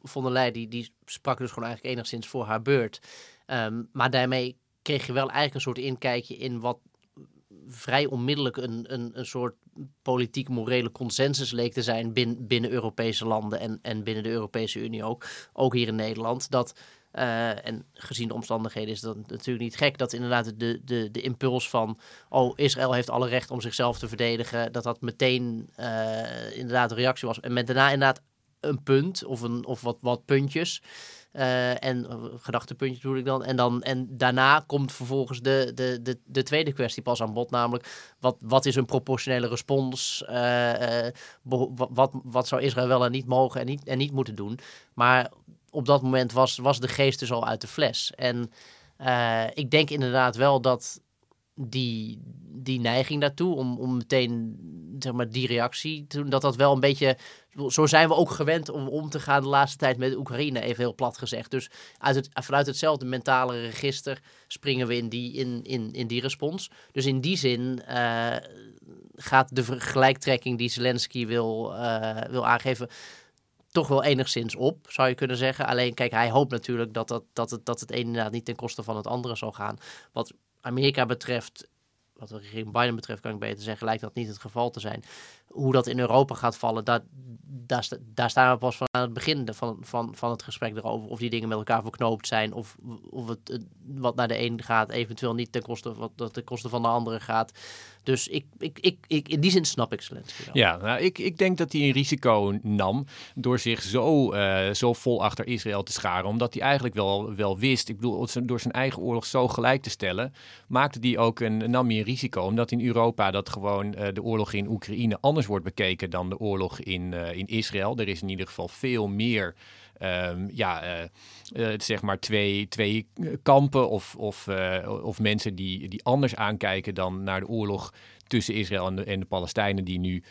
von der Leyen die, die sprak dus gewoon eigenlijk enigszins voor haar beurt. Um, maar daarmee kreeg je wel eigenlijk een soort inkijkje in wat vrij onmiddellijk een, een, een soort politiek-morele consensus leek te zijn binnen, binnen Europese landen en, en binnen de Europese Unie ook, ook hier in Nederland. Dat, uh, en gezien de omstandigheden is dat natuurlijk niet gek dat inderdaad de, de, de impuls van, oh, Israël heeft alle recht om zichzelf te verdedigen, dat dat meteen uh, inderdaad een reactie was. En met daarna inderdaad een punt of, een, of wat, wat puntjes. Uh, en uh, gedachtepuntjes bedoel ik dan. En, dan. en daarna komt vervolgens de, de, de, de tweede kwestie pas aan bod. Namelijk, wat, wat is een proportionele respons? Uh, wat, wat zou Israël wel en niet mogen en niet, en niet moeten doen? Maar op dat moment was, was de geest dus al uit de fles. En ik denk inderdaad wel dat die, die neiging daartoe om, om meteen zeg maar, die reactie te doen, dat dat wel een beetje. Zo zijn we ook gewend om om te gaan de laatste tijd met Oekraïne, even heel plat gezegd. Dus uit het, vanuit hetzelfde mentale register springen we in die, in, in, in die respons. Dus in die zin uh, gaat de vergelijktrekking die Zelensky wil, uh, wil aangeven toch wel enigszins op, zou je kunnen zeggen. Alleen, kijk, hij hoopt natuurlijk dat, dat, dat, het, dat het inderdaad niet ten koste van het andere zal gaan. Wat Amerika betreft, wat de regering Biden betreft, kan ik beter zeggen, lijkt dat niet het geval te zijn. Hoe dat in Europa gaat vallen, daar, daar, staan we pas van aan het begin van, van, van het gesprek erover. Of die dingen met elkaar verknoopt zijn, of, of het wat naar de een gaat, eventueel niet ten koste, wat, ten koste van de andere gaat. Dus ik, ik, ik, ik, in die zin snap ik Zelensky wel. Ja, nou, ik, ik denk dat hij een risico nam door zich zo, uh, zo vol achter Israël te scharen. Omdat hij eigenlijk wel, wel wist, ik bedoel, door zijn eigen oorlog zo gelijk te stellen, maakte hij ook een, nam hij een risico. Omdat in Europa dat gewoon uh, de oorlog in Oekraïne anders wordt bekeken dan de oorlog in, uh, in Israël. Er is in ieder geval veel meer um, ja, uh, uh, zeg maar twee, twee kampen of, of, of mensen die, die anders aankijken dan naar de oorlog tussen Israël en de, en de Palestijnen die nu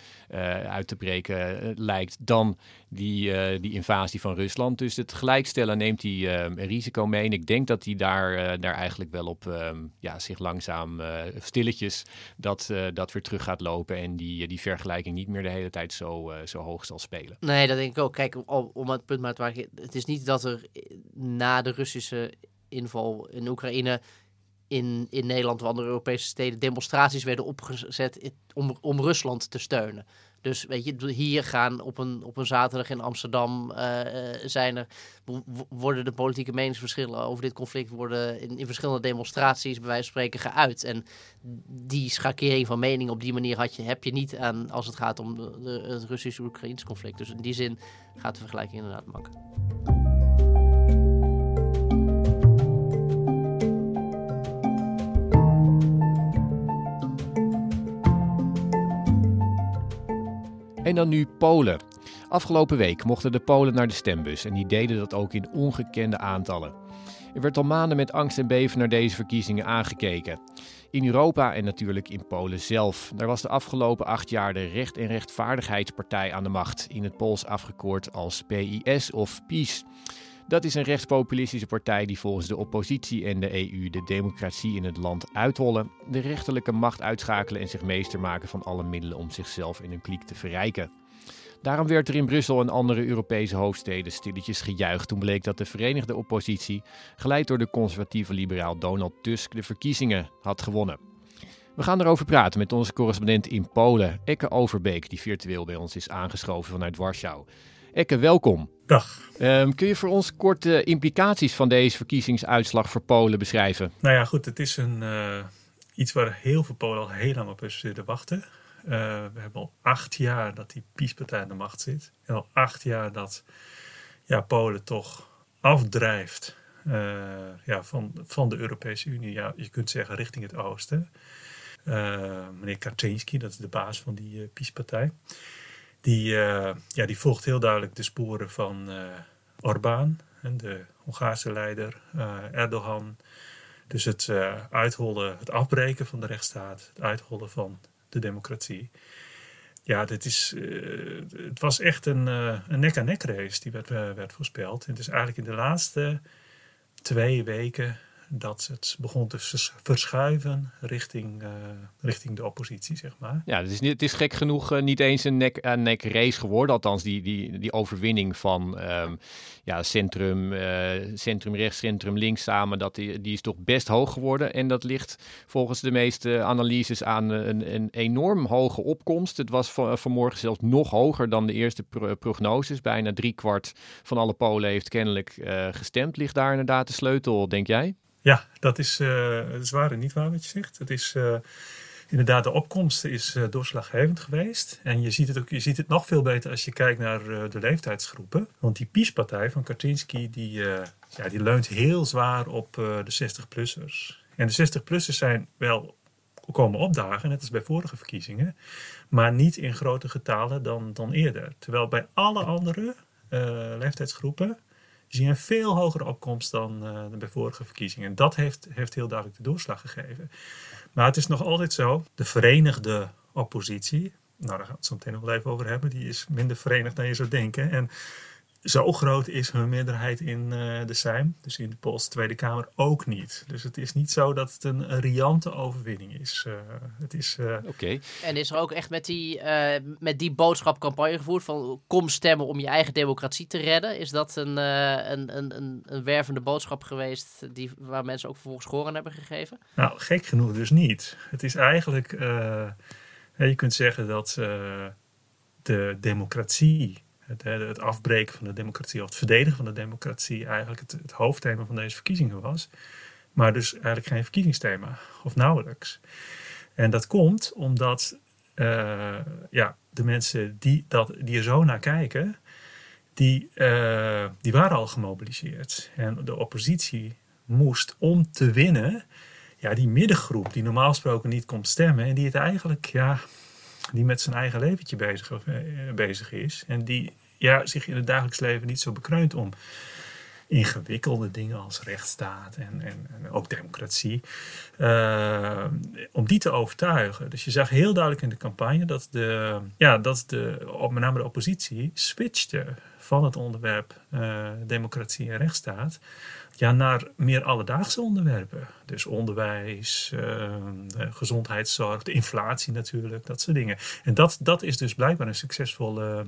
uit te breken lijkt, dan die, die invasie van Rusland. Dus het gelijkstellen neemt hij een risico mee. En ik denk dat hij daar, daar eigenlijk wel op um, ja, zich langzaam stilletjes dat, dat weer terug gaat lopen en die, die vergelijking niet meer de hele tijd zo, zo hoog zal spelen. Nee, dat denk ik ook. Kijk, om het punt maar te maken, het is niet dat er na de Russische inval in Oekraïne in, in Nederland of andere Europese steden demonstraties werden opgezet om, om Rusland te steunen. Dus weet je, hier gaan op een, op een zaterdag in Amsterdam uh, zijn er, worden de politieke meningsverschillen over dit conflict worden in, in verschillende demonstraties bij wijze van spreken geuit. En die schakering van mening op die manier had je, heb je niet aan als het gaat om de, het Russisch-Oekraïns conflict. Dus in die zin gaat de vergelijking inderdaad makkelijk. En dan nu Polen. Afgelopen week mochten de Polen naar de stembus en die deden dat ook in ongekende aantallen. Er werd al maanden met angst en beven naar deze verkiezingen aangekeken. In Europa en natuurlijk in Polen zelf. Daar was de afgelopen acht jaar de Recht- en Rechtvaardigheidspartij aan de macht, in het Pools afgekort als PIS of PiS. Dat is een rechtspopulistische partij die volgens de oppositie en de EU de democratie in het land uithollen, de rechterlijke macht uitschakelen en zich meester maken van alle middelen om zichzelf en hun kliek te verrijken. Daarom werd er in Brussel en andere Europese hoofdsteden stilletjes gejuicht toen bleek dat de Verenigde Oppositie, geleid door de conservatieve liberaal Donald Tusk, de verkiezingen had gewonnen. We gaan erover praten met onze correspondent in Polen, Ekke Overbeek, die virtueel bij ons is aangeschoven vanuit Warschau. Ekke, welkom. Dag. Um, kun je voor ons kort de implicaties van deze verkiezingsuitslag voor Polen beschrijven? Nou ja, goed, het is een, uh, iets waar heel veel Polen al heel lang op zitten wachten. Uh, we hebben al acht jaar dat die PiS-partij aan de macht zit. En al acht jaar dat ja, Polen toch afdrijft uh, ja, van, van de Europese Unie. Ja, je kunt zeggen richting het oosten. meneer Kaczynski, dat is de baas van die PiS-partij. Die, uh, ja, die volgt heel duidelijk de sporen van uh, Orbán, de Hongaarse leider, uh, Erdogan. Dus het uithollen, het afbreken van de rechtsstaat, het uithollen van de democratie. Ja, dit is, het was echt een, een nek-aan-nek race die werd, werd voorspeld. Het is eigenlijk in de laatste twee weken dat het begon te verschuiven richting, uh, richting de oppositie, zeg maar. Ja, het is, het is gek genoeg uh, niet eens een nek-nek race geworden. Althans, die, die, die overwinning van um, ja, centrum, uh, centrum rechts, centrum links samen, dat die, die is toch best hoog geworden. En dat ligt volgens de meeste analyses aan een, een enorm hoge opkomst. Het was van, vanmorgen zelfs nog hoger dan de eerste pro prognoses. Bijna driekwart van alle Polen heeft kennelijk gestemd. Ligt daar inderdaad de sleutel, denk jij? Ja, dat is, uh, dat is waar en niet waar wat je zegt. Het is uh, inderdaad, de opkomst is uh, doorslaggevend geweest. En je ziet, het ook, je ziet het nog veel beter als je kijkt naar de leeftijdsgroepen. Want die PiS-partij van Kaczynski, die, ja, die leunt heel zwaar op de 60-plussers. En de 60-plussers zijn wel komen opdagen, net als bij vorige verkiezingen. Maar niet in grotere getalen dan, dan eerder. Terwijl bij alle andere leeftijdsgroepen zie een veel hogere opkomst dan, uh, dan bij vorige verkiezingen. En dat heeft, heeft heel duidelijk de doorslag gegeven. Maar het is nog altijd zo, de verenigde oppositie, nou daar gaan we het zo meteen nog wel even over hebben, die is minder verenigd dan je zou denken. En zo groot is hun meerderheid in uh, de Sejm, dus in de Poolse Tweede Kamer, ook niet. Dus het is niet zo dat het een riante overwinning is. Uh, het is uh... Oké. En is er ook echt met die, met die boodschap campagne gevoerd van kom stemmen om je eigen democratie te redden? Is dat een, een, een, een, wervende boodschap geweest die, waar mensen ook vervolgens gehoor hebben gegeven? Nou, gek genoeg dus niet. Het is eigenlijk, je kunt zeggen dat de democratie het, het, afbreken van de democratie of het verdedigen van de democratie eigenlijk het, het, hoofdthema van deze verkiezingen was. Maar dus eigenlijk geen verkiezingsthema, of nauwelijks. En dat komt omdat uh, ja, de mensen die, dat, die er zo naar kijken, die, uh, die waren al gemobiliseerd. En de oppositie moest om te winnen, ja, die middengroep die normaal gesproken niet komt stemmen en die het eigenlijk, ja, die met zijn eigen leventje bezig, uh, bezig is. En die ja, zich in het dagelijks leven niet zo bekreunt om ingewikkelde dingen als rechtsstaat en, en, ook democratie, uh, om die te overtuigen. Dus je zag heel duidelijk in de campagne dat, de, ja, dat de, met name de oppositie switchte van het onderwerp uh, democratie en rechtsstaat ja, naar meer alledaagse onderwerpen. Dus onderwijs, uh, gezondheidszorg, de inflatie natuurlijk, dat soort dingen. En dat, dat is dus blijkbaar een succesvolle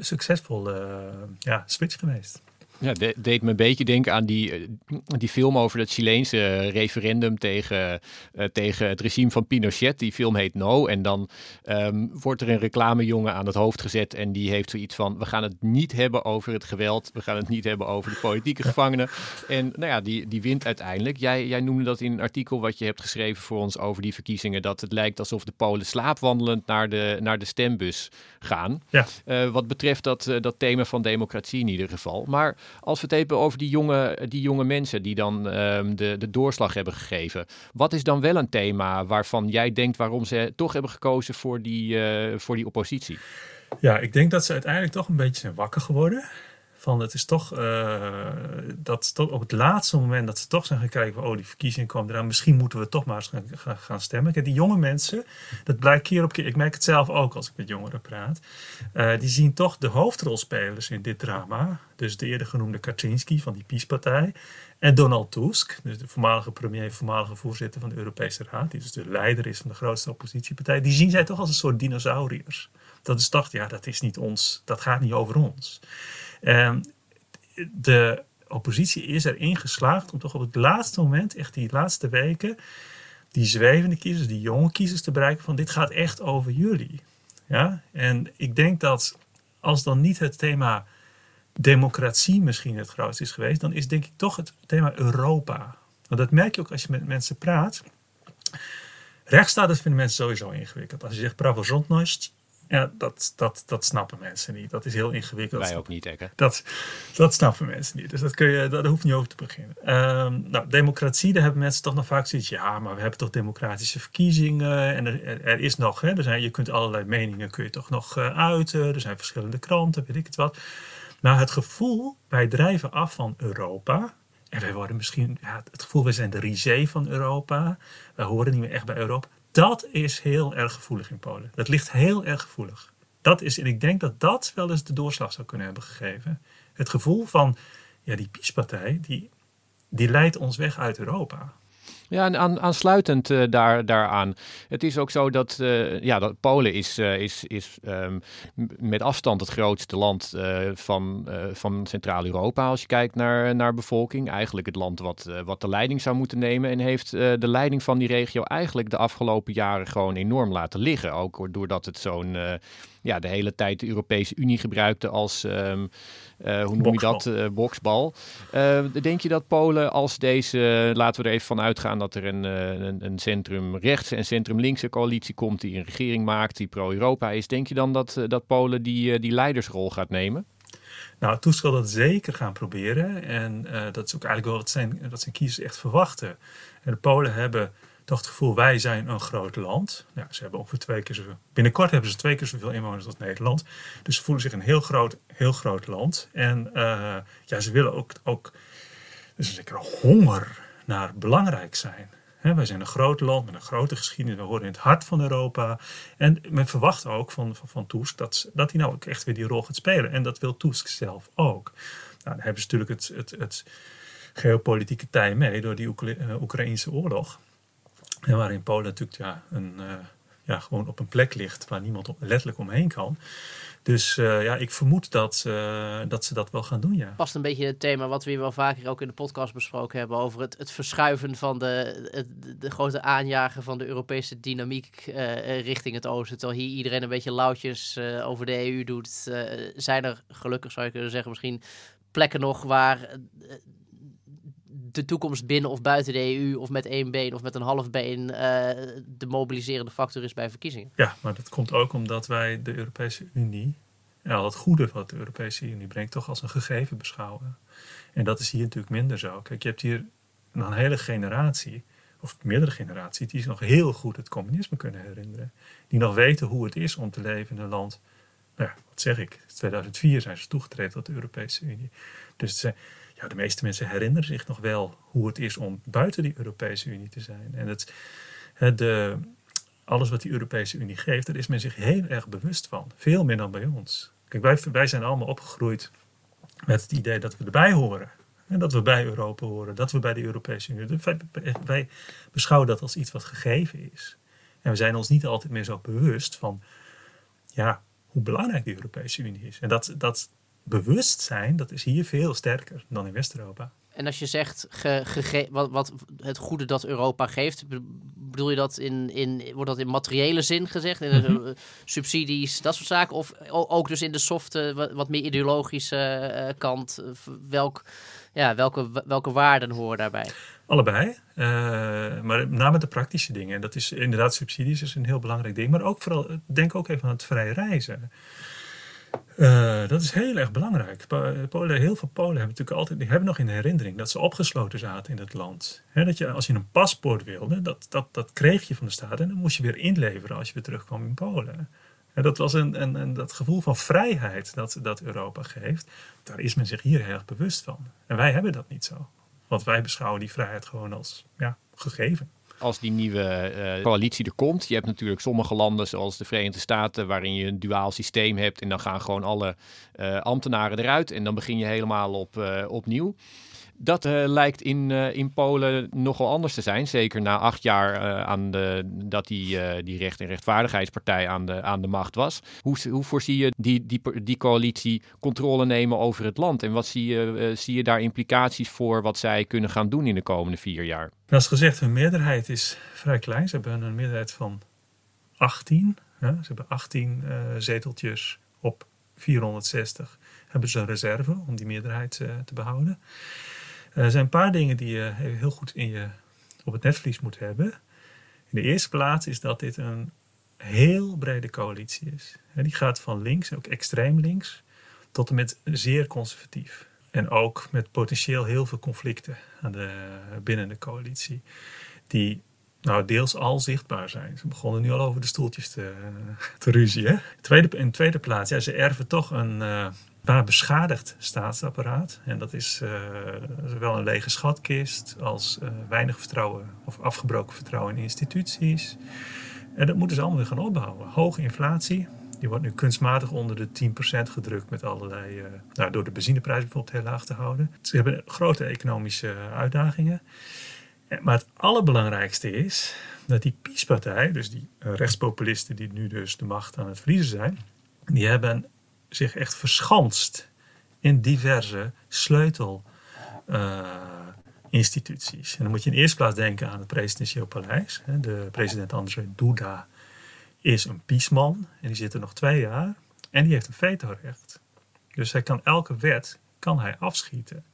succesvolle ja, switch geweest. Ja, de, deed me een beetje denken aan die, eh, die film over het Chileense referendum tegen, uh, tegen het regime van Pinochet. Die film heet No. En dan um, wordt er een reclamejongen aan het hoofd gezet. En die heeft zoiets van: we gaan het niet hebben over het geweld. We gaan het niet hebben over de politieke gevangenen. En nou ja, die, die wint uiteindelijk. Jij, jij noemde dat in een artikel wat je hebt geschreven voor ons over die verkiezingen. Dat het lijkt alsof de Polen slaapwandelend naar de, naar de stembus gaan. Ja. Uh, wat betreft dat, dat thema van democratie in ieder geval. Maar Als we het hebben over die jonge, die jonge mensen die dan ehm, de, de doorslag hebben gegeven. Wat is dan wel een thema waarvan jij denkt waarom ze toch hebben gekozen voor die, voor die oppositie? Ja, ik denk dat ze uiteindelijk toch een beetje zijn wakker geworden. Van het is toch uh, dat tot op het laatste moment dat ze toch zijn gaan kijken, oh die verkiezingen komen eraan, misschien moeten we toch maar eens gaan, gaan, stemmen. Kijk, die jonge mensen, dat blijkt keer op keer, ik merk het zelf ook als ik met jongeren praat, uh, die zien toch de hoofdrolspelers in dit drama. Dus de eerder genoemde Kaczynski van die PiS-partij en Donald Tusk, dus de voormalige premier, voormalige voorzitter van de Europese Raad, die dus de leider is van de grootste oppositiepartij, die zien zij toch als een soort dinosauriërs. Dat is toch, ja, dat is niet ons, dat gaat niet over ons. Um, de oppositie is erin geslaagd om toch op het laatste moment, echt die laatste weken, die zwevende kiezers, die jonge kiezers te bereiken van dit gaat echt over jullie. Ja? En ik denk dat als dan niet het thema democratie misschien het grootste is geweest, dan is denk ik toch het thema Europa. Want dat merk je ook als je met mensen praat. Rechtsstaat vinden mensen sowieso ingewikkeld. Als je zegt praworządność, ja, dat, dat, dat snappen mensen niet. Dat is heel ingewikkeld. Wij ook niet, Ekke. Dat, dat snappen mensen niet. Dus dat kun je, daar hoeft niet over te beginnen. Um, nou, democratie, daar hebben mensen toch nog vaak zoiets. Ja, maar we hebben toch democratische verkiezingen. En er, er is nog, hè, er zijn, je kunt allerlei meningen kun je toch nog uh, uiten. Er zijn verschillende kranten, weet ik het wat. Nou, het gevoel, wij drijven af van Europa. En wij worden misschien, ja, het gevoel, wij zijn de risée van Europa. Wij horen niet meer echt bij Europa dat is heel erg gevoelig in Polen. Dat ligt heel erg gevoelig. Dat is, en ik denk dat dat wel eens de doorslag zou kunnen hebben gegeven. Het gevoel van, ja, die PiS-partij, die, die leidt ons weg uit Europa. Ja, en aan, aansluitend uh, daar, daaraan. Het is ook zo dat, uh, ja, dat Polen is, uh, is, is um, met afstand het grootste land van, van Centraal-Europa. Als je kijkt naar, naar bevolking. Eigenlijk het land wat, wat de leiding zou moeten nemen. En heeft de leiding van die regio eigenlijk de afgelopen jaren gewoon enorm laten liggen. Ook doordat het zo'n ja, de hele tijd de Europese Unie gebruikte als, um, uh, hoe noem je dat, uh, boksbal. Uh, denk je dat Polen als deze, laten we er even van uitgaan dat er een, een, een centrum rechts en centrum linkse coalitie komt die een regering maakt die pro-Europa is. Denk je dan dat, dat Polen die, die leidersrol gaat nemen? Nou, zal dat zeker gaan proberen. En dat is ook eigenlijk wel wat zijn, wat zijn kiezers echt verwachten. En de Polen hebben het gevoel, wij zijn een groot land. Ze hebben ongeveer twee keer zoveel. Binnenkort hebben ze twee keer zoveel inwoners als Nederland. Dus ze voelen zich een heel groot, heel groot land. En uh, ja, ze willen ook, ook dus een zekere honger naar belangrijk zijn. He, wij zijn een groot land met een grote geschiedenis. We horen in het hart van Europa. En men verwacht ook van, van, van dat, dat hij nou ook echt weer die rol gaat spelen. En dat wil Tusk zelf ook. Nou, dan hebben ze natuurlijk het, het, het geopolitieke tij mee door die Oekraïnse oorlog. En waarin Polen natuurlijk ja, een, uh, ja, gewoon op een plek ligt waar niemand letterlijk omheen kan. Dus uh, ja, ik vermoed dat, uh, dat ze dat wel gaan doen, ja. Past een beetje het thema wat we hier wel vaker ook in de podcast besproken hebben... over het, het verschuiven van de, de grote aanjager van de Europese dynamiek richting het oosten. Terwijl hier iedereen een beetje lauwtjes over de EU doet. zijn er gelukkig, zou je kunnen zeggen, misschien plekken nog waar de toekomst binnen of buiten de EU of met één been of met een half been uh, de mobiliserende factor is bij verkiezingen. Ja, maar dat komt ook omdat wij de Europese Unie al het goede wat de Europese Unie brengt toch als een gegeven beschouwen. En dat is hier natuurlijk minder zo. Kijk, je hebt hier een hele generatie, of meerdere generaties, die nog heel goed het communisme kunnen herinneren. Die nog weten hoe het is om te leven in een land. Nou ja, wat zeg ik? In 2004 zijn ze toegetreden tot de Europese Unie. Dus het ja, de meeste mensen herinneren zich nog wel hoe het is om buiten die Europese Unie te zijn. En het, de, alles wat die Europese Unie geeft, daar is men zich heel erg bewust van. Veel meer dan bij ons. Kijk, wij, wij zijn allemaal opgegroeid met het idee dat we erbij horen. En dat we bij Europa horen, dat we bij de Europese Unie. Wij, wij beschouwen dat als iets wat gegeven is. En we zijn ons niet altijd meer zo bewust van ja, hoe belangrijk de Europese Unie is. En dat, dat, bewustzijn, dat is hier veel sterker dan in West-Europa. En als je zegt ge, wat, wat, het goede dat Europa geeft, bedoel je dat in, in, wordt dat in materiële zin gezegd? In mm -hmm. subsidies, dat soort zaken? Of ook dus in de softe, wat, meer ideologische uh, kant? Welk, ja, welke, welke waarden horen daarbij? Allebei, uh, maar met name de praktische dingen. Dat is inderdaad, subsidies is een heel belangrijk ding. Maar ook vooral, denk ook even aan het vrij reizen. Uh, dat is heel erg belangrijk. Polen, heel veel Polen hebben natuurlijk altijd, die hebben nog in herinnering dat ze opgesloten zaten in het land. dat je, als je een paspoort wilde, dat, dat, dat kreeg je van de staat en dan moest je weer inleveren als je weer terugkwam in Polen. En dat was een, dat gevoel van vrijheid dat, dat Europa geeft, daar is men zich hier heel erg bewust van. En wij hebben dat niet zo. Want wij beschouwen die vrijheid gewoon als ja, gegeven als die nieuwe uh, coalitie er komt. Je hebt natuurlijk sommige landen, zoals de Verenigde Staten, waarin je een duaal systeem hebt. En dan gaan gewoon alle uh, ambtenaren eruit. En dan begin je helemaal op, uh, opnieuw. Dat uh, lijkt in, uh, in Polen nogal anders te zijn. Zeker na acht jaar uh, aan de, dat die, die recht- en rechtvaardigheidspartij aan de, aan de macht was. Hoe, hoe voorzie je die, die, die coalitie controle nemen over het land? En wat zie je, zie je daar implicaties voor wat zij kunnen gaan doen in de komende vier jaar? Zoals gezegd, hun meerderheid is vrij klein. Ze hebben een meerderheid van 18. Hè? Ze hebben 18 zeteltjes op 460. Hebben ze een reserve om die meerderheid te behouden. Er zijn een paar dingen die je heel goed in je, op het netvlies moet hebben. In de eerste plaats is dat dit een heel brede coalitie is. Die gaat van links, ook extreem links, tot en met zeer conservatief. En ook met potentieel heel veel conflicten aan de, binnen de coalitie. Die nou, deels al zichtbaar zijn. Ze begonnen nu al over de stoeltjes te, te ruzien. Tweede, in tweede plaats, ja, ze erven toch een, uh, maar beschadigd staatsapparaat. En dat is uh, zowel een lege schatkist als uh, weinig vertrouwen of afgebroken vertrouwen in instituties. En dat moeten ze allemaal weer gaan opbouwen. Hoge inflatie, die wordt nu kunstmatig onder de 10% gedrukt met allerlei, uh, nou, door de benzineprijs bijvoorbeeld heel laag te houden. Ze hebben grote economische uitdagingen. Maar het allerbelangrijkste is dat die PiS-partij, dus die rechtspopulisten die nu dus de macht aan het verliezen zijn, die hebben zich echt verschanst in diverse sleutelinstituties. Uh, en dan moet je in eerste plaats denken aan het presidentieel paleis. De president Andrzej Duda is een piesman en die zit er nog twee jaar en die heeft een vetorecht. Dus hij kan elke wet kan hij afschieten.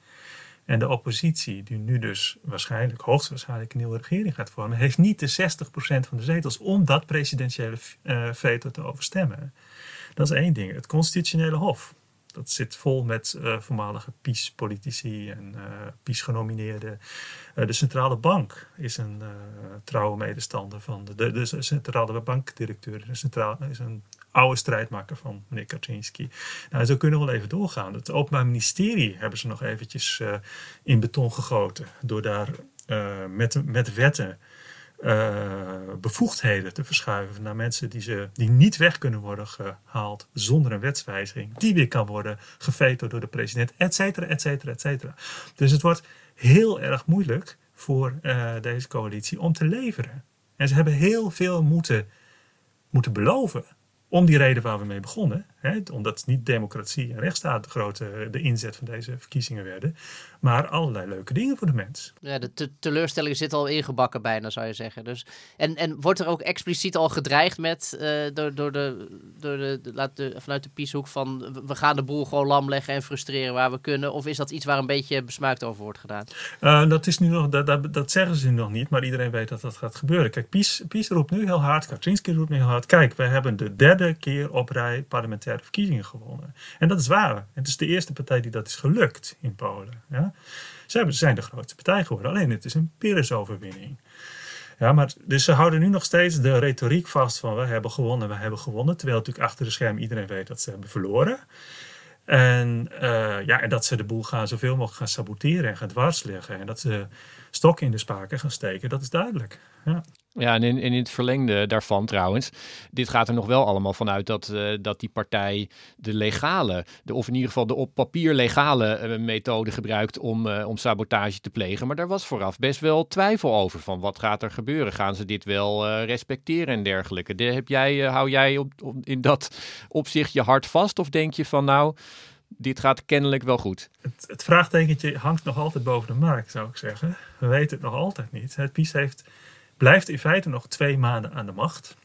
En de oppositie, die nu dus waarschijnlijk, hoogstwaarschijnlijk een nieuwe regering gaat vormen, heeft niet de 60% van de zetels om dat presidentiële uh, veto te overstemmen. Dat is één ding. Het constitutionele hof. Dat zit vol met uh, voormalige PiS-politici en uh, PiS-genomineerden. Uh, de centrale bank is een trouwe medestander van de, de, de centrale bankdirecteur. De is een oude strijdmaker van meneer Kaczynski. Nou, zo kunnen we wel even doorgaan. Het Openbaar Ministerie hebben ze nog eventjes in beton gegoten. Door daar met, met wetten uh, bevoegdheden te verschuiven naar mensen die, ze, die niet weg kunnen worden gehaald zonder een wetswijziging, die weer kan worden gevetoed door de president, et cetera, et cetera, et cetera. Dus het wordt heel erg moeilijk voor uh, deze coalitie om te leveren. En ze hebben heel veel moeten, moeten beloven om die reden waar we mee begonnen. Hè, omdat niet democratie en rechtsstaat de grote de inzet van deze verkiezingen werden. Maar allerlei leuke dingen voor de mens. Ja, de te teleurstelling zit al ingebakken bijna, zou je zeggen. Dus, en, en wordt er ook expliciet al gedreigd met, uh, door, door de, door de, de, de, vanuit de pieshoek van we gaan de boel gewoon lam leggen en frustreren waar we kunnen? Of is dat iets waar een beetje besmuikt over wordt gedaan? Uh, dat, is nu nog, dat, dat, dat, zeggen ze nu nog niet, maar iedereen weet dat dat gaat gebeuren. Kijk, Pies, Pies roept nu heel hard, Kaczynski roept nu heel hard. Kijk, wij hebben de derde keer op rij parlementaire verkiezingen gewonnen. En dat is waar. Het is de eerste partij die dat is gelukt in Polen. Ja? Ze zijn de grootste partij geworden, alleen het is een Pires-overwinning. Ja, maar dus ze houden nu nog steeds de retoriek vast van we hebben gewonnen, we hebben gewonnen. Terwijl natuurlijk achter de scherm iedereen weet dat ze hebben verloren. En, uh, ja, en dat ze de boel gaan zoveel mogelijk gaan saboteren en gaan dwarsleggen. En dat ze stokken in de spaken gaan steken, dat is duidelijk. Ja. Ja, en in, in het verlengde daarvan trouwens, dit gaat er nog wel allemaal vanuit dat, uh, dat die partij de legale, de, of in ieder geval de op papier legale uh, methode gebruikt om, uh, om sabotage te plegen. Maar daar was vooraf best wel twijfel over van wat gaat er gebeuren? Gaan ze dit wel respecteren en dergelijke? De, heb jij, hou jij op, op, in dat opzicht je hart vast of denk je van nou, dit gaat kennelijk wel goed? Het, het vraagtekentje hangt nog altijd boven de markt, zou ik zeggen. We weten het nog altijd niet. Het PiS heeft blijft in feite nog twee maanden aan de macht.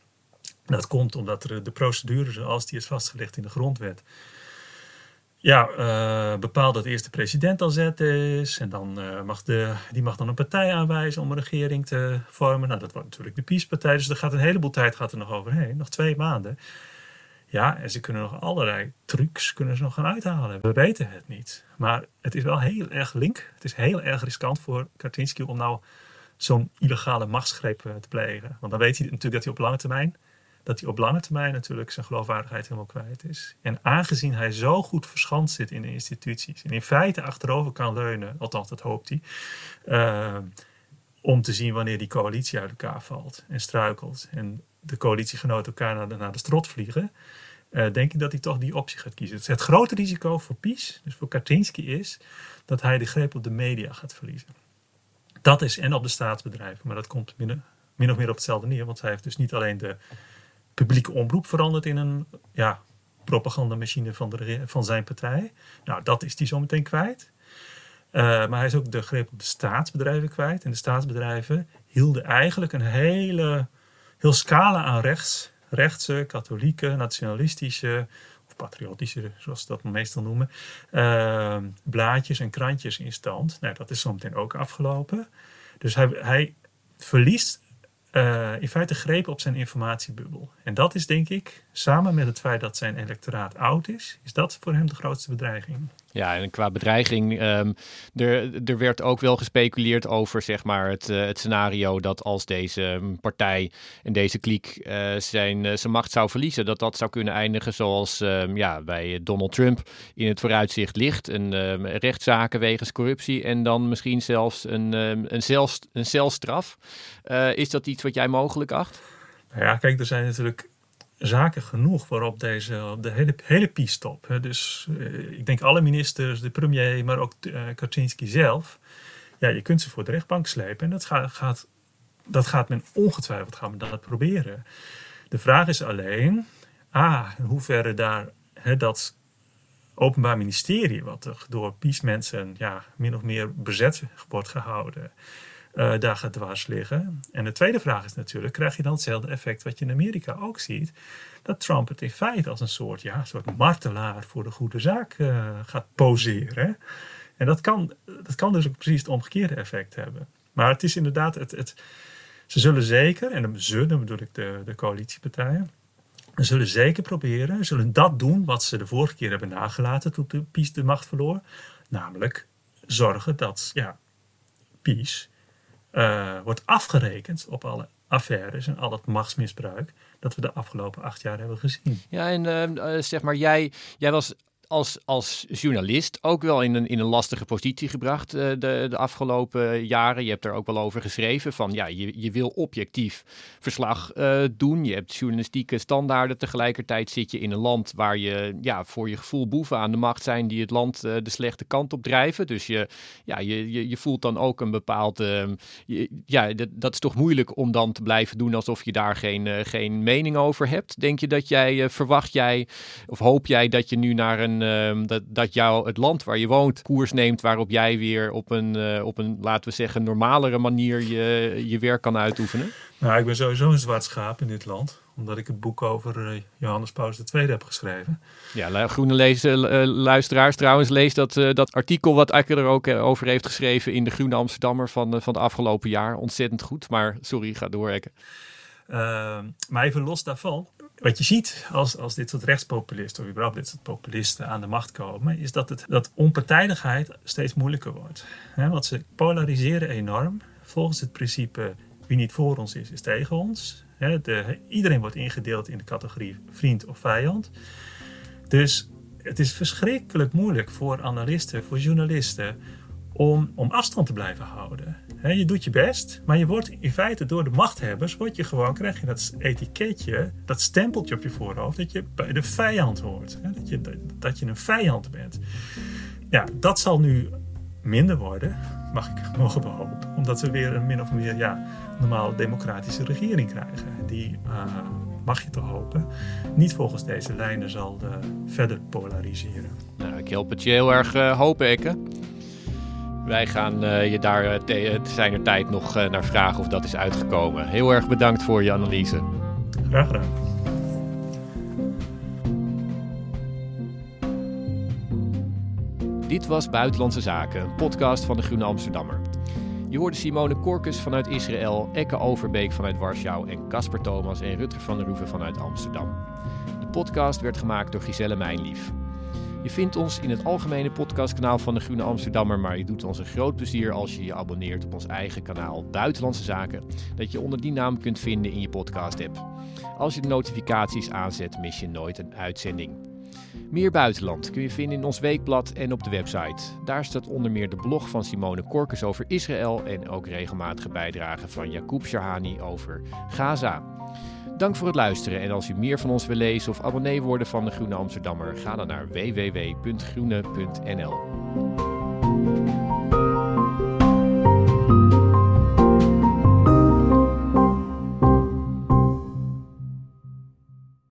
Dat komt omdat er de procedure zoals die is vastgelegd in de grondwet. Ja, uh, bepaalt dat eerst de president al zet is. En dan uh, mag de, die mag dan een partij aanwijzen om een regering te vormen. Nou, dat wordt natuurlijk de PiS-partij. Dus er gaat een heleboel tijd gaat er nog overheen. Nog twee maanden. Ja, en ze kunnen nog allerlei trucs kunnen ze nog gaan uithalen. We weten het niet. Maar het is wel heel erg link. Het is heel erg riskant voor Kaczynski om nou zo'n illegale machtsgreep eh, te plegen. Want dan weet hij natuurlijk dat hij op lange termijn, dat hij op lange termijn natuurlijk zijn geloofwaardigheid helemaal kwijt is. En aangezien hij zo goed verschanst zit in de instituties en in feite achterover kan leunen, althans dat hoopt hij, uh, om te zien wanneer die coalitie uit elkaar valt en struikelt en de coalitiegenoten elkaar naar de, naar strot vliegen, uh, denk ik dat hij toch die optie gaat kiezen. Dus het grote risico voor PiS, dus voor Kaczynski, is dat hij de greep op de media gaat verliezen. Dat is en op de staatsbedrijven, maar dat komt min, of meer op hetzelfde neer, want hij heeft dus niet alleen de publieke omroep veranderd in een ja, propagandamachine van, de, van zijn partij. Nou, dat is hij zometeen kwijt. Uh, maar hij is ook de greep op de staatsbedrijven kwijt. En de staatsbedrijven hielden eigenlijk een hele heel scala aan rechts, rechtse, katholieke, nationalistische patriotische, zoals ze dat meestal noemen, uh, blaadjes en krantjes in stand. Nou, dat is zometeen ook afgelopen. Dus hij, hij verliest uh, in feite greep op zijn informatiebubbel. En dat is denk ik, samen met het feit dat zijn electoraat oud is, is dat voor hem de grootste bedreiging. Ja, en qua bedreiging, um, er, er werd ook wel gespeculeerd over zeg maar, het, uh, het scenario dat als deze partij en deze kliek uh, zijn, uh, zijn macht zou verliezen, dat dat zou kunnen eindigen zoals um, ja, bij Donald Trump in het vooruitzicht ligt. Een um, rechtszaken wegens corruptie en dan misschien zelfs een, een, zelfs, een celstraf. is dat iets wat jij mogelijk acht? Ja, kijk, er zijn natuurlijk zaken genoeg waarop deze de hele, hele piestop. Dus uh, ik denk alle ministers, de premier, maar ook uh, Kaczynski zelf. Ja, je kunt ze voor de rechtbank slepen en dat gaat, gaat, dat gaat men ongetwijfeld gaan we dat proberen. De vraag is alleen, ah, in hoeverre daar hè, dat openbaar ministerie, wat door piesmensen ja, min of meer bezet wordt gehouden, uh, daar gaat dwars liggen. En de tweede vraag is natuurlijk, krijg je dan hetzelfde effect wat je in Amerika ook ziet? Dat Trump het in feite als een soort, ja, soort martelaar voor de goede zaak uh, gaat poseren. En dat kan, dat kan dus ook precies het omgekeerde effect hebben. Maar het is inderdaad, het, het, ze zullen zeker, en zullen, dan bedoel ik de, de coalitiepartijen, ze zullen zeker proberen, zullen dat doen wat ze de vorige keer hebben nagelaten toen de PiS de macht verloor. Namelijk zorgen dat ja, PiS uh, wordt afgerekend op alle affaires en al het machtsmisbruik dat we de afgelopen acht jaar hebben gezien. Ja, en uh, zeg maar, jij, jij was als, als journalist ook wel in een, in een lastige positie gebracht uh, de, de afgelopen jaren. Je hebt er ook wel over geschreven van ja, je, je wil objectief verslag uh, doen. Je hebt journalistieke standaarden. Tegelijkertijd zit je in een land waar je ja, voor je gevoel boeven aan de macht zijn die het land uh, de slechte kant op drijven. Dus je, ja, je, je, je voelt dan ook een bepaald. Ehm, ja, dat, dat is toch moeilijk om dan te blijven doen alsof je daar geen, geen mening over hebt. Denk je dat jij, verwacht jij, of hoop jij dat je nu naar een uh, dat, dat jou het land waar je woont koers neemt waarop jij weer op een, uh, op een laten we zeggen, normalere manier je, je werk kan uitoefenen? Nou, ik ben sowieso een zwart schaap in dit land omdat ik het boek over uh, Johannes Paulus II heb geschreven. Ja, groene lezen, uh, luisteraars trouwens, lees dat, dat artikel wat Akke er ook over heeft geschreven in de Groene Amsterdammer van, van de afgelopen jaar. Ontzettend goed, maar sorry, ga door, Ekke. Ehm, maar even los daarvan, wat je ziet als, als dit soort rechtspopulisten of überhaupt dit soort populisten aan de macht komen, is dat, het, dat onpartijdigheid steeds moeilijker wordt. Want ze polariseren enorm volgens het principe wie niet voor ons is, is tegen ons. De, iedereen wordt ingedeeld in de categorie vriend of vijand. Dus het is verschrikkelijk moeilijk voor analisten, voor journalisten, om, om afstand te blijven houden. Je doet je best, maar je wordt in feite door de machthebbers, word je gewoon, krijg je dat etiketje, dat stempeltje op je voorhoofd, dat je bij de vijand hoort. Dat, je, dat je een vijand bent. Ja, dat zal nu minder worden, mag ik mogen behopen. Omdat we weer een min of meer ja, normale democratische regering krijgen. Die, uh, mag je toch hopen, niet volgens deze lijnen zal uh, verder polariseren. Nou, ik help het je heel erg uh, hopen, Ekke. Wij gaan uh, je daar uh, te, zijn er tijd nog uh, naar vragen of dat is uitgekomen. Heel erg bedankt voor je analyse. Graag gedaan. Dit was Buitenlandse Zaken, een podcast van de Groene Amsterdammer. Je hoorde Simone Korkus vanuit Israël, Ekke Overbeek vanuit Warschau en Casper Thomas en Rutger van der Roeven vanuit Amsterdam. De podcast werd gemaakt door Giselle Mijnlief. Je vindt ons in het algemene podcastkanaal van de Groene Amsterdammer, maar je doet ons een groot plezier als je je abonneert op ons eigen kanaal Buitenlandse Zaken, dat je onder die naam kunt vinden in je podcast-app. Als je de notificaties aanzet, mis je nooit een uitzending. Meer buitenland kun je vinden in ons weekblad en op de website. Daar staat onder meer de blog van Simone Korkes over Israël en ook regelmatige bijdragen van Jacob Shahani over Gaza. Dank voor het luisteren en als u meer van ons wil lezen of abonnee worden van de Groene Amsterdammer, ga dan naar www.groene.nl.